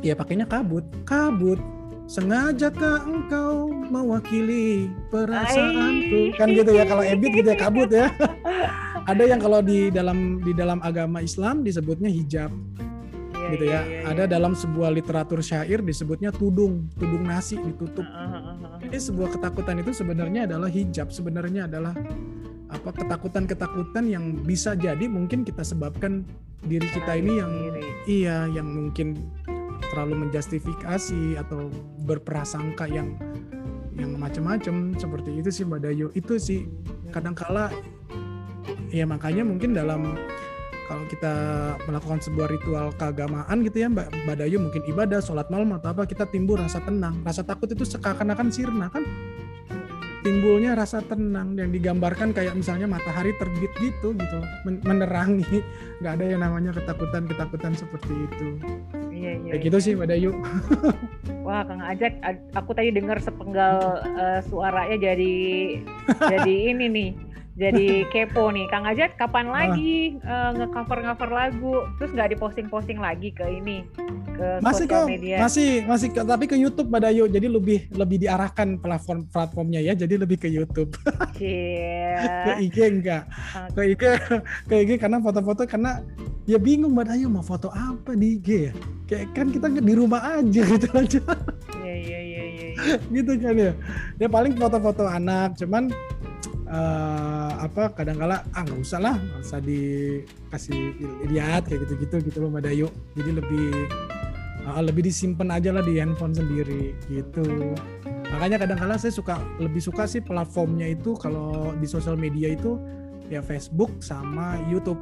ya pakainya kabut. Kabut sengajakah engkau mewakili perasaanku? Kan gitu ya kalau ebit gitu ya kabut ya. Ada yang kalau di dalam di dalam agama Islam disebutnya hijab. Iya, gitu ya. Iya, iya, Ada dalam sebuah literatur syair disebutnya tudung, tudung nasi ditutup. Jadi sebuah ketakutan itu sebenarnya adalah hijab, sebenarnya adalah apa ketakutan-ketakutan yang bisa jadi mungkin kita sebabkan diri kita ini yang iya yang mungkin terlalu menjustifikasi atau berprasangka yang yang macam-macam. Seperti itu sih Mbak Dayo. Itu sih kadangkala ya makanya mungkin dalam kalau kita melakukan sebuah ritual keagamaan gitu ya Mbak, Mbak Dayu mungkin ibadah, sholat malam atau apa kita timbul rasa tenang, rasa takut itu seakan-akan sirna kan? Timbulnya rasa tenang yang digambarkan kayak misalnya matahari terbit gitu gitu menerangi. Nggak ada yang namanya ketakutan ketakutan seperti itu. Iya iya kayak gitu iya. sih Mbak Dayu. Wah Kang Ajak aku tadi dengar sepenggal uh, suaranya jadi jadi ini nih jadi kepo nih Kang Ajat kapan lagi uh, nge-cover cover lagu? Terus nggak diposting-posting lagi ke ini ke masih kok media. masih masih tapi ke YouTube pada yuk. Jadi lebih lebih diarahkan platform platformnya ya. Jadi lebih ke YouTube. Yeah. ke IG enggak? Okay. ke IG ke IG karena foto-foto karena ya bingung pada yuk mau foto apa di IG ya? Kayak kan kita di rumah aja gitu aja. Iya iya iya iya. Gitu kan ya. Ya paling foto-foto anak cuman uh, apa kadang-kala ah nggak usah lah nggak usah dikasih lihat kayak gitu-gitu gitu loh Mbak Dayu. Jadi lebih uh, lebih disimpan aja lah di handphone sendiri gitu. Makanya kadang-kala saya suka lebih suka sih platformnya itu kalau di sosial media itu ya Facebook sama YouTube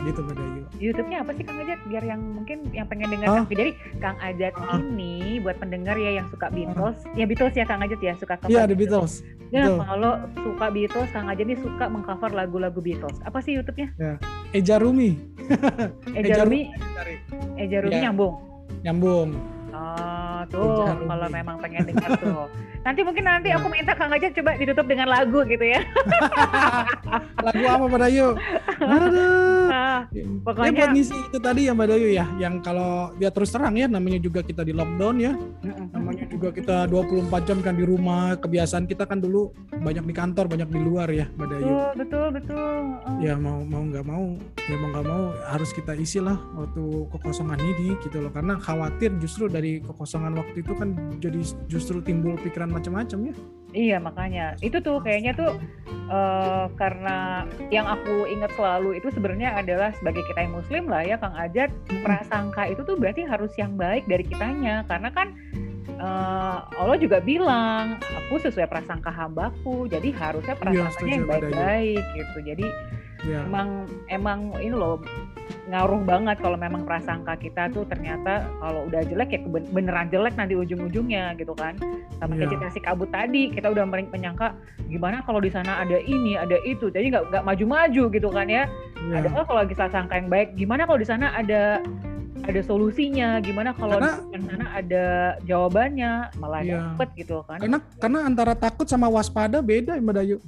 gitu Mbak Dayu. YouTube-nya apa sih Kang Ajat? Biar yang mungkin yang pengen dengar oh. Jadi Kang Ajat oh. ini buat pendengar ya yang suka Beatles, oh. ya Beatles ya Kang Ajat ya suka cover. Iya, The Beatles. Ya, kalau suka Beatles Kang Ajat ini suka mengcover lagu-lagu Beatles. Apa sih YouTube-nya? Ya. Eja Rumi. Eja Rumi. Eja Rumi ya. nyambung. Nyambung. Oh, tuh kalau memang pengen dengar tuh. Nanti mungkin nanti aku minta Kang aja coba ditutup dengan lagu gitu ya. lagu apa Mbak Dayu? Aduh. Nah, pokoknya ya buat ngisi itu tadi ya Mbak Dayu ya, yang kalau dia terus terang ya namanya juga kita di lockdown ya. Namanya juga kita 24 jam kan di rumah, kebiasaan kita kan dulu banyak di kantor, banyak di luar ya Mbak Dayu. Betul, betul, betul. Ya mau mau nggak mau, ya mau nggak mau harus kita isi lah waktu kekosongan ini gitu loh karena khawatir justru dari kekosongan waktu itu kan jadi justru timbul pikiran macam-macam ya. Iya makanya itu tuh kayaknya tuh uh, karena yang aku ingat selalu itu sebenarnya adalah sebagai kita yang muslim lah ya Kang Ajat prasangka itu tuh berarti harus yang baik dari kitanya karena kan uh, Allah juga bilang aku sesuai prasangka hambaku jadi harusnya iya, prasangkanya yang baik-baik gitu jadi ya. emang emang ini loh ngaruh banget kalau memang prasangka kita tuh ternyata kalau udah jelek ya beneran jelek nanti ujung-ujungnya gitu kan sama kayak yeah. si kabut tadi kita udah menyangka gimana kalau di sana ada ini ada itu jadi nggak nggak maju-maju gitu kan ya yeah. ada kalau lagi sangka yang baik gimana kalau di sana ada ada solusinya gimana kalau di sana ada jawabannya malah yeah. dapet gitu kan karena karena antara takut sama waspada beda Mbak Dayu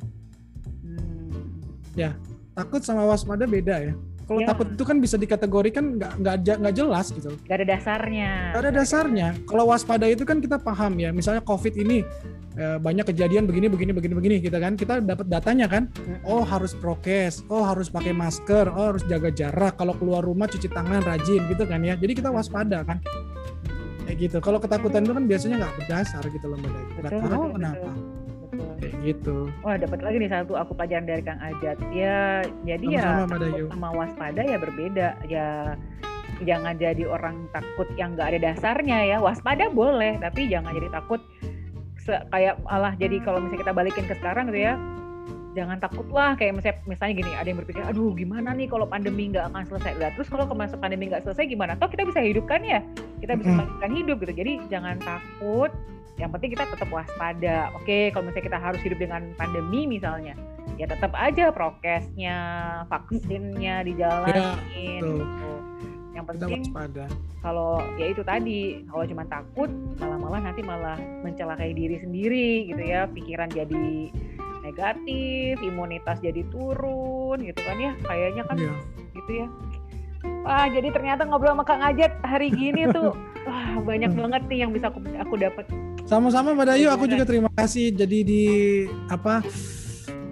hmm. ya takut sama waspada beda ya Kalau Ya. takut itu kan bisa dikategorikan nggak nggak nggak jelas gitu. Gak ada dasarnya. Nggak ada dasarnya. Kalau waspada itu kan kita paham ya. Misalnya COVID ini eh, banyak kejadian begini begini begini begini kita kan kita dapat datanya kan. Oh harus prokes, oh harus pakai masker, oh harus jaga jarak. Kalau keluar rumah cuci tangan rajin gitu kan ya. Jadi kita waspada kan. Kayak gitu. Kalau ketakutan itu kan biasanya nggak berdasar gitu loh Mbak Betul, tahu kenapa. Betul. Kayak gitu. Wah dapat lagi nih satu aku pelajaran dari Kang Ajat. Ya jadi ya Sama-sama, takut Dayu. sama waspada ya berbeda. Ya jangan jadi orang takut yang nggak ada dasarnya ya. Waspada boleh, tapi jangan jadi takut kayak malah jadi kalau misalnya kita balikin ke sekarang gitu ya. Jangan takut lah. Kayak misalnya, misalnya gini ada yang berpikir aduh gimana nih kalau pandemi nggak akan selesai? Lah terus kalau masuk pandemi nggak selesai gimana? Toh kita bisa hidupkan ya. Kita bisa melanjutkan hidup gitu. Jadi jangan takut. Yang penting kita tetap waspada. Oke kalau misalnya kita harus hidup dengan pandemi misalnya ya tetap aja prokesnya vaksinnya dijalanin betul. gitu. yang penting waspada. kalau ya itu tadi kalau cuma takut malah malah nanti malah mencelakai diri sendiri gitu ya. Pikiran jadi negatif imunitas jadi turun gitu kan ya kayaknya kan Iya. gitu ya Wah, jadi ternyata ngobrol sama Kang Ajat hari gini tuh wah banyak banget nih yang bisa aku aku dapat. Sama-sama Mbak Dayu, aku juga terima kasih jadi di apa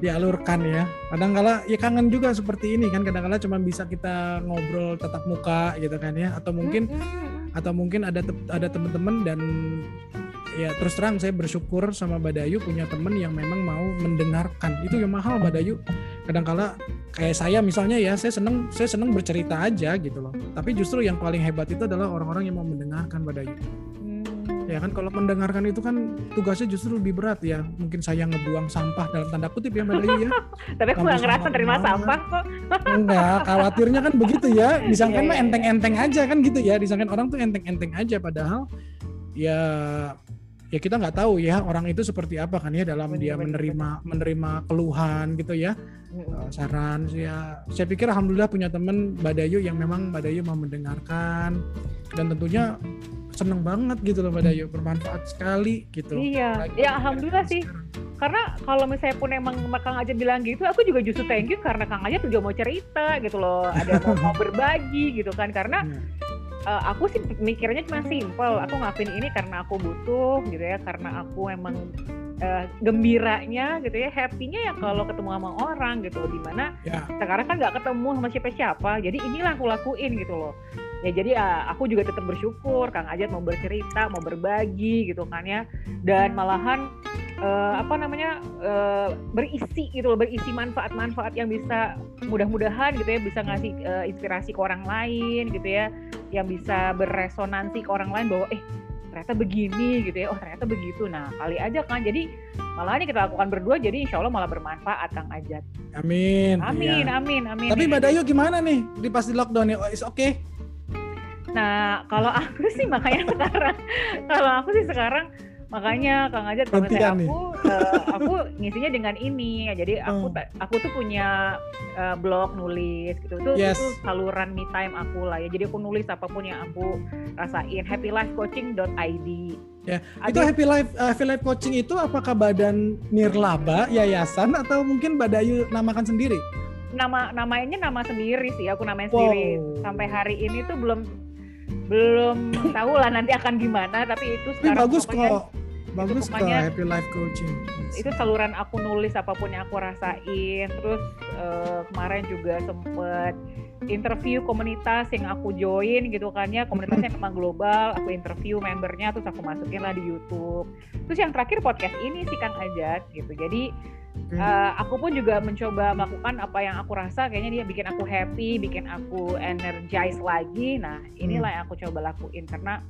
dialurkan ya. Kadang-kala ya kangen juga seperti ini kan. Kadang-kala cuma bisa kita ngobrol tatap muka gitu kan ya. Atau mungkin atau mungkin ada te- ada teman-teman dan ya terus terang saya bersyukur sama Mbak Dayu punya teman yang memang mau mendengarkan. Itu yang mahal Mbak Dayu. Kadang-kala kayak saya misalnya ya, saya seneng saya seneng bercerita aja gitu loh. Tapi justru yang paling hebat itu adalah orang-orang yang mau mendengarkan Mbak Dayu. Hmm. Ya kan kalau mendengarkan itu kan tugasnya justru lebih berat ya. Mungkin saya ngebuang sampah dalam tanda kutip ya Mbak Dayu ya. Tapi aku nggak ngerasa terima sampah kok. Enggak, khawatirnya kan begitu ya. Disangkan Iya, mah iya, enteng-enteng aja kan gitu ya. Disangkan orang tuh enteng-enteng aja padahal ya ya kita nggak tahu ya orang itu seperti apa kan ya dalam Bener, dia bener, menerima menerima keluhan gitu ya. Eh, saran ya saya pikir alhamdulillah punya teman Mbak Dayu yang memang Mbak Dayu mau mendengarkan dan tentunya seneng banget gitu loh Mbak Dayu bermanfaat sekali gitu. Iya, Lagi- ya alhamdulillah sih. Karena kalau misalnya pun emang Kang Ajat bilang gitu, aku juga justru thank you karena Kang Ajat juga mau cerita gitu loh, ada mau, mau berbagi gitu kan. Karena Eh, aku sih mikirnya cuma simpel, aku ngelakuin ini karena aku butuh gitu ya, karena aku emang eh, gembiranya gitu ya, happy-nya ya kalau ketemu sama orang gitu, di mana Ya. sekarang kan nggak ketemu sama siapa-siapa, jadi inilah aku lakuin gitu loh. Ya jadi ah, aku juga tetap bersyukur. Kang Ajat mau bercerita, mau berbagi gitu kan ya, dan malahan eh, apa namanya eh, berisi gitu loh, berisi manfaat-manfaat yang bisa mudah-mudahan gitu ya bisa ngasih eh, inspirasi ke orang lain gitu ya, yang bisa berresonansi ke orang lain bahwa eh ternyata begini gitu ya, oh ternyata begitu. Nah kali aja kan, jadi malah ini kita lakukan berdua, jadi insya Allah malah bermanfaat Kang Ajat. Amin. Amin, Iya. amin, amin. Tapi Mbak Dayu gimana nih di pas di lockdown ya? Oh, is oke. Nah, kalau aku sih makanya sekarang, kalau aku sih sekarang makanya Kang Ajat kalau nih. aku eh, aku ngisinya dengan ini ya. Jadi aku Oh. ta- aku tuh punya eh, blog nulis gitu. Itu, Yes. itu saluran me time aku lah ya. Jadi aku nulis apa pun yang aku rasain. happylifecoaching.id. Ya, Ada- Itu Happy Life uh, Happy Life Coaching itu apakah badan nirlaba yayasan atau mungkin Mbak Dayu namakan sendiri? nama namanya nama sendiri sih aku namain Wow. sendiri sampai hari ini tuh belum belum tahu lah nanti akan gimana tapi itu Tapi sekarang bagus pokoknya kok. Bagus kok pokoknya- Happy Life Coaching. itu saluran aku nulis apa pun yang aku rasain. Terus eh, kemarin juga sempet interview komunitas yang aku join gitu kan ya. Komunitasnya memang global aku interview membernya terus aku masukin lah di YouTube. Terus yang terakhir podcast ini sih Kang Ajat gitu. Jadi eh, aku pun juga mencoba melakukan apa yang aku rasa kayaknya dia bikin aku happy bikin aku energize lagi. Nah inilah yang aku coba lakuin karena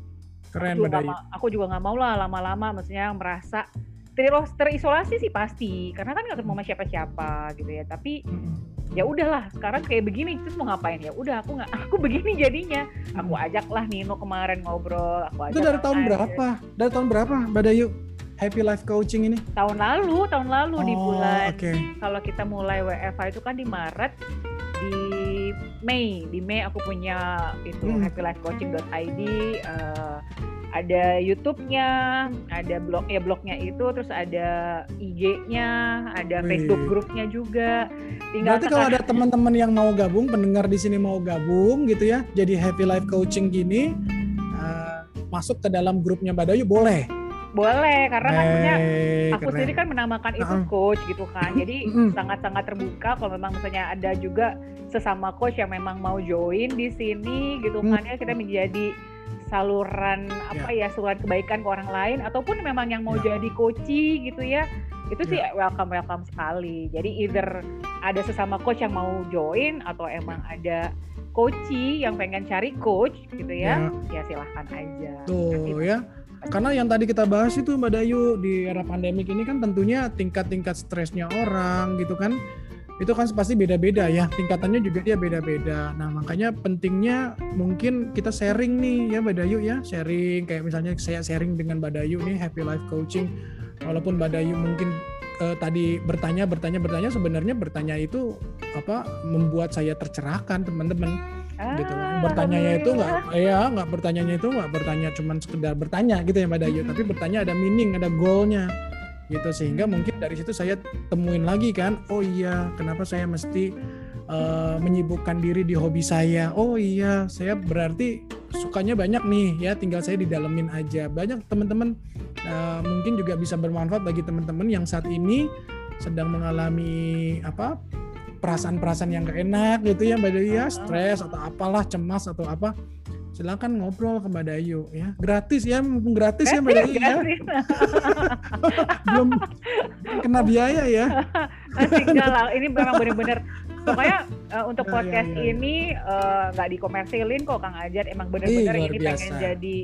Keren aku juga mau- aku juga nggak mau lah lama-lama maksudnya merasa ter- terisolasi sih pasti karena kan nggak ketemu sama siapa-siapa gitu ya tapi Mm-mm. ya udahlah sekarang kayak begini terus mau ngapain ya udah aku nggak aku begini jadinya aku ajak lah Nino kemarin ngobrol aku ajak Itu dari tahun Ajat. berapa? Dari tahun berapa Mbak Dayu? Happy Life Coaching ini? tahun lalu tahun lalu di Oh, bulan Oke. kalau kita mulai WFH itu kan di Maret di Mei di Mei aku punya itu Hmm. happylifecoaching.id eh, ada YouTube-nya, ada blog ya blognya itu, terus ada IG-nya, ada Wih. Facebook grupnya juga. Tinggal Berarti kalau ada teman-teman yang mau gabung, pendengar di sini mau gabung gitu ya, jadi happy life coaching gini, eh, masuk ke dalam grupnya Badayu boleh. Boleh karena kan punya aku keren. sendiri kan menamakan itu coach gitu kan. Jadi sangat-sangat terbuka kalau memang misalnya ada juga sesama coach yang memang mau join di sini gitu Hmm. kan ya. Kita menjadi saluran apa ya saluran kebaikan ke orang lain ataupun memang yang mau Ya. jadi coachi gitu ya itu sih welcome welcome sekali. Jadi either ada sesama coach yang mau join atau emang ada coachi yang pengen cari coach gitu ya ya. silahkan aja. Tuh Nanti- ya. Karena yang tadi kita bahas itu Mbak Dayu di era pandemik ini kan tentunya tingkat-tingkat stresnya orang gitu kan. Itu kan pasti beda-beda ya. Tingkatannya juga dia beda-beda. Nah, makanya pentingnya mungkin kita sharing nih ya Mbak Dayu ya. Sharing kayak misalnya saya sharing dengan Mbak Dayu nih Happy Life Coaching. Walaupun Mbak Dayu mungkin eh, tadi bertanya bertanya bertanya sebenarnya bertanya itu apa membuat saya tercerahkan teman-teman gitu Ah, bertanyanya itu nggak ya nggak bertanyanya itu nggak bertanya cuman sekedar bertanya gitu ya Mbak Dayu. Tapi bertanya ada meaning ada goalnya. Gitu sehingga mungkin dari situ saya temuin lagi kan oh iya kenapa saya mesti eh, menyibukkan diri di hobi saya? Oh iya saya berarti sukanya banyak nih ya tinggal saya didalemin aja. Banyak teman-teman eh, mungkin juga bisa bermanfaat bagi teman-teman yang saat ini sedang mengalami apa perasaan-perasaan yang gak enak gitu ya Mbak Dayu ya. Stres atau apalah cemas atau apa. Silakan ngobrol ke Mbak Dayu ya. Gratis ya mumpung gratis ya Mbak Dayu ya. belum kena biaya ya. Masih enggak lah, ini memang bener-bener. Pokoknya eh, untuk Ya, ya, podcast ya, ya. ini eh, nggak dikomersilin kok Kang Ajat. Emang luar ini pengen biasa. jadi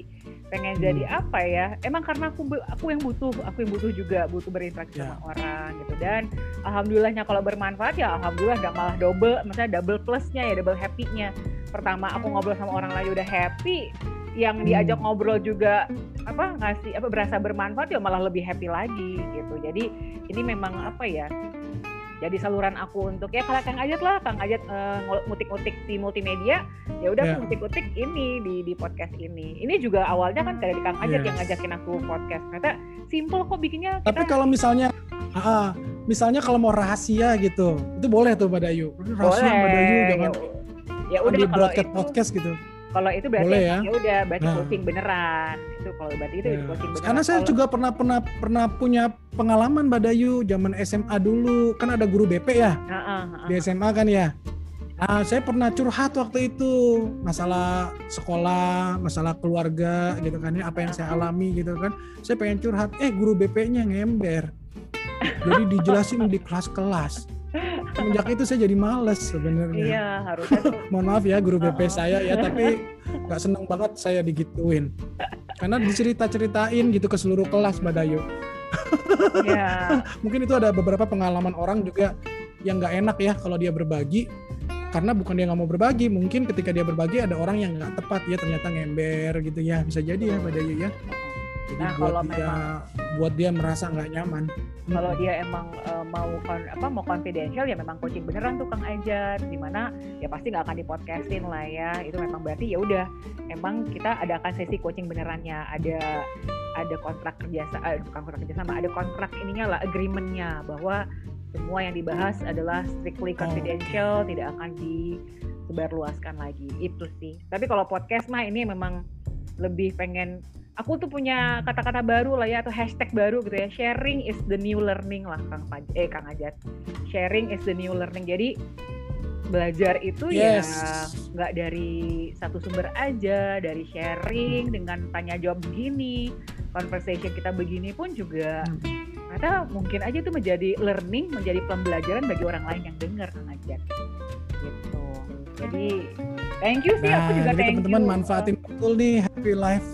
pengen Hmm. jadi apa ya emang karena aku aku yang butuh aku yang butuh juga butuh berinteraksi Ya. sama orang gitu dan alhamdulillahnya kalau bermanfaat ya alhamdulillah nggak malah double maksudnya double plusnya ya double happy-nya pertama aku ngobrol sama orang lain udah happy yang diajak Hmm. ngobrol juga apa ngasih apa berasa bermanfaat ya malah lebih happy lagi gitu jadi ini memang apa ya jadi saluran aku untuk ya kalau Kang Ajat lah Kang Ajat ngul- ngutik-ngutik di multimedia ya udah Ya. aku ngutik-ngutik ini di di podcast ini. Ini juga awalnya kan dari Kang Ajat yang Yes. ngajakin aku podcast. Ternyata simple kok bikinnya tapi kita kalau misalnya ah, misalnya kalau mau rahasia gitu itu boleh tuh Mbak Dayu. Rahasia boleh. Mbak Dayu ya, jangan ya udah di kalau itu podcast gitu kalau itu berarti Boleh ya? ya udah berarti Nah. coaching beneran itu kalau berarti itu Ya. coaching beneran Karena saya Kalau- juga pernah pernah pernah punya pengalaman Mbak Dayu zaman SMA dulu kan ada guru BP ya Heeh, heeh. di SMA kan ya. Nah, saya pernah curhat waktu itu masalah sekolah, masalah keluarga gitu kan ya, apa yang saya alami gitu kan. Saya pengen curhat, eh guru BP-nya ngember. Jadi dijelasin di kelas-kelas. Semenjak itu saya jadi males sebenarnya. iya harusnya tuh Mohon maaf ya guru BP Oh. saya ya, tapi nggak seneng banget saya digituin. Karena dicerita-ceritain gitu ke seluruh kelas Mbak Dayu. ya Mungkin itu ada beberapa pengalaman orang juga yang nggak enak ya kalau dia berbagi. Karena bukan dia nggak mau berbagi, mungkin ketika dia berbagi ada orang yang nggak tepat ya ternyata ngember gitu ya, bisa jadi ya Mbak Dayu ya. Jadi Nah, buat kalau dia memang- buat dia merasa nggak nyaman. kalau dia emang eh, mau kon- apa mau confidential ya memang coaching beneran tuh Kang Ajat di mana ya pasti nggak akan dipodcastin lah ya. Itu memang berarti ya udah emang kita adakan sesi coaching benerannya. Ada ada kontrak kerja eh, bukan kontrak kerja sama ada kontrak ininya lah agreementnya. Bahwa semua yang dibahas adalah strictly Oh, confidential tidak akan disebarluaskan lagi. Itu sih. Tapi kalau podcast mah ini memang lebih pengen aku tuh punya kata-kata baru lah ya atau hashtag baru gitu ya. Sharing is the new learning lah Kang Paj eh Kang Ajat. Sharing is the new learning. Jadi belajar itu Yes. ya nggak dari satu sumber aja dari sharing dengan tanya jawab begini conversation kita begini pun juga Hmm. ternyata mungkin aja itu menjadi learning menjadi pembelajaran bagi orang lain yang dengar Kang Ajat. Gitu. Jadi thank you sih aku Nah, juga jadi thank teman-teman manfaatin betul nih Happy Life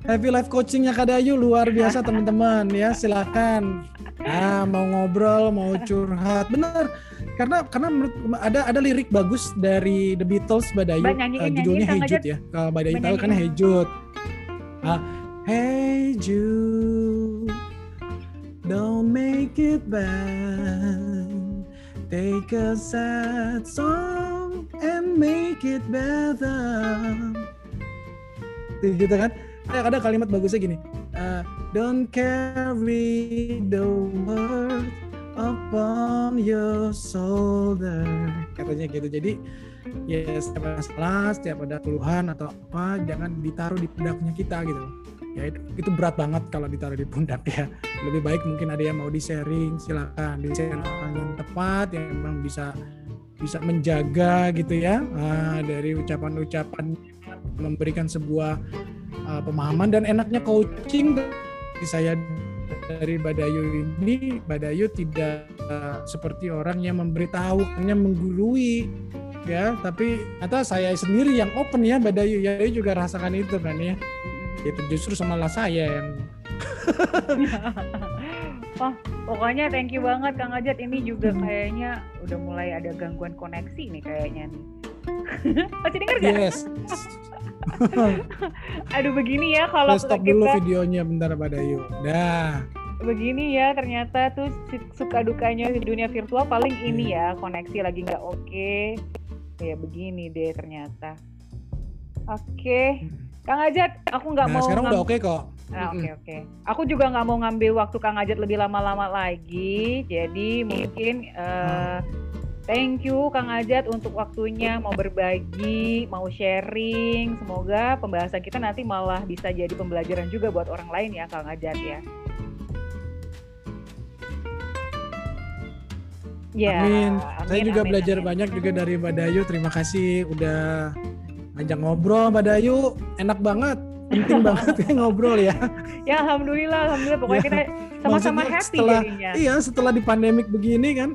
Happy Life coachingnya Kak Dayu luar biasa teman-teman. Ya silakan. Ah mau ngobrol mau curhat. Bener karena karena menurut ada ada lirik bagus dari The Beatles Mbak Dayu. Nyanyiin, eh, judulnya nyanyiin, Hey Jude ya. Kalau Mbak Dayu tahu kan. Hey Jude. Ah, hey Jude don't make it bad. Take a sad song and make it better. Gitu kan ada ada kalimat bagusnya gini uh, don't carry the world upon your shoulder. Katanya gitu. Jadi ya setiap ada masalah setiap ada keluhan atau apa jangan ditaruh di pundaknya kita gitu. Ya itu, itu berat banget kalau ditaruh di pundak ya. Lebih baik mungkin ada yang mau di sharing silakan. Di sharing yang tepat yang memang bisa bisa menjaga gitu ya. Uh, dari ucapan-ucapan memberikan sebuah uh, pemahaman dan enaknya coaching saya dari Badayu ini Badayu tidak uh, seperti orang yang memberitahu hanya menggurui ya tapi atau saya sendiri yang open ya Badayu ya juga rasakan itu kan ya itu justru malah saya yang Wah, pokoknya thank you banget Kang Ajat. Ini juga kayaknya udah mulai ada gangguan koneksi nih kayaknya nih. Masih denger gak? Yes. Aduh begini ya kalau stop kita... dulu videonya bentar pada yuk. Dah. Begini ya ternyata tuh suka dukanya di dunia virtual paling ini iya. ya koneksi lagi nggak oke. Okay. Ya begini deh ternyata. Oke. Okay. Hmm. Kang Ajat, aku nggak nah, mau. Sekarang udah oke okay kok. Nah, oke okay, oke. Okay. Aku juga nggak mau ngambil waktu Kang Ajat lebih lama-lama lagi. Jadi mungkin uh, thank you Kang Ajat untuk waktunya mau berbagi, mau sharing. Semoga pembahasan kita nanti malah bisa jadi pembelajaran juga buat orang lain ya Kang Ajat ya. Ya, amin. amin. Saya juga amin, belajar amin. banyak juga dari Mbak Dayu. Terima kasih udah ngajak ngobrol Mbak Dayu. Enak banget penting banget ya ngobrol ya. Ya alhamdulillah, alhamdulillah pokoknya ya, kita sama-sama happy setelah, jadinya. Iya, setelah di pandemik begini kan.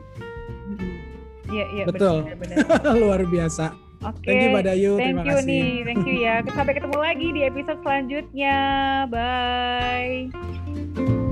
Iya, iya betul. Benar, benar. Luar biasa. Oke. Okay. Thank you Badayu, Thank terima you kasih. nih, thank you ya. Sampai ketemu lagi di episode selanjutnya. Bye.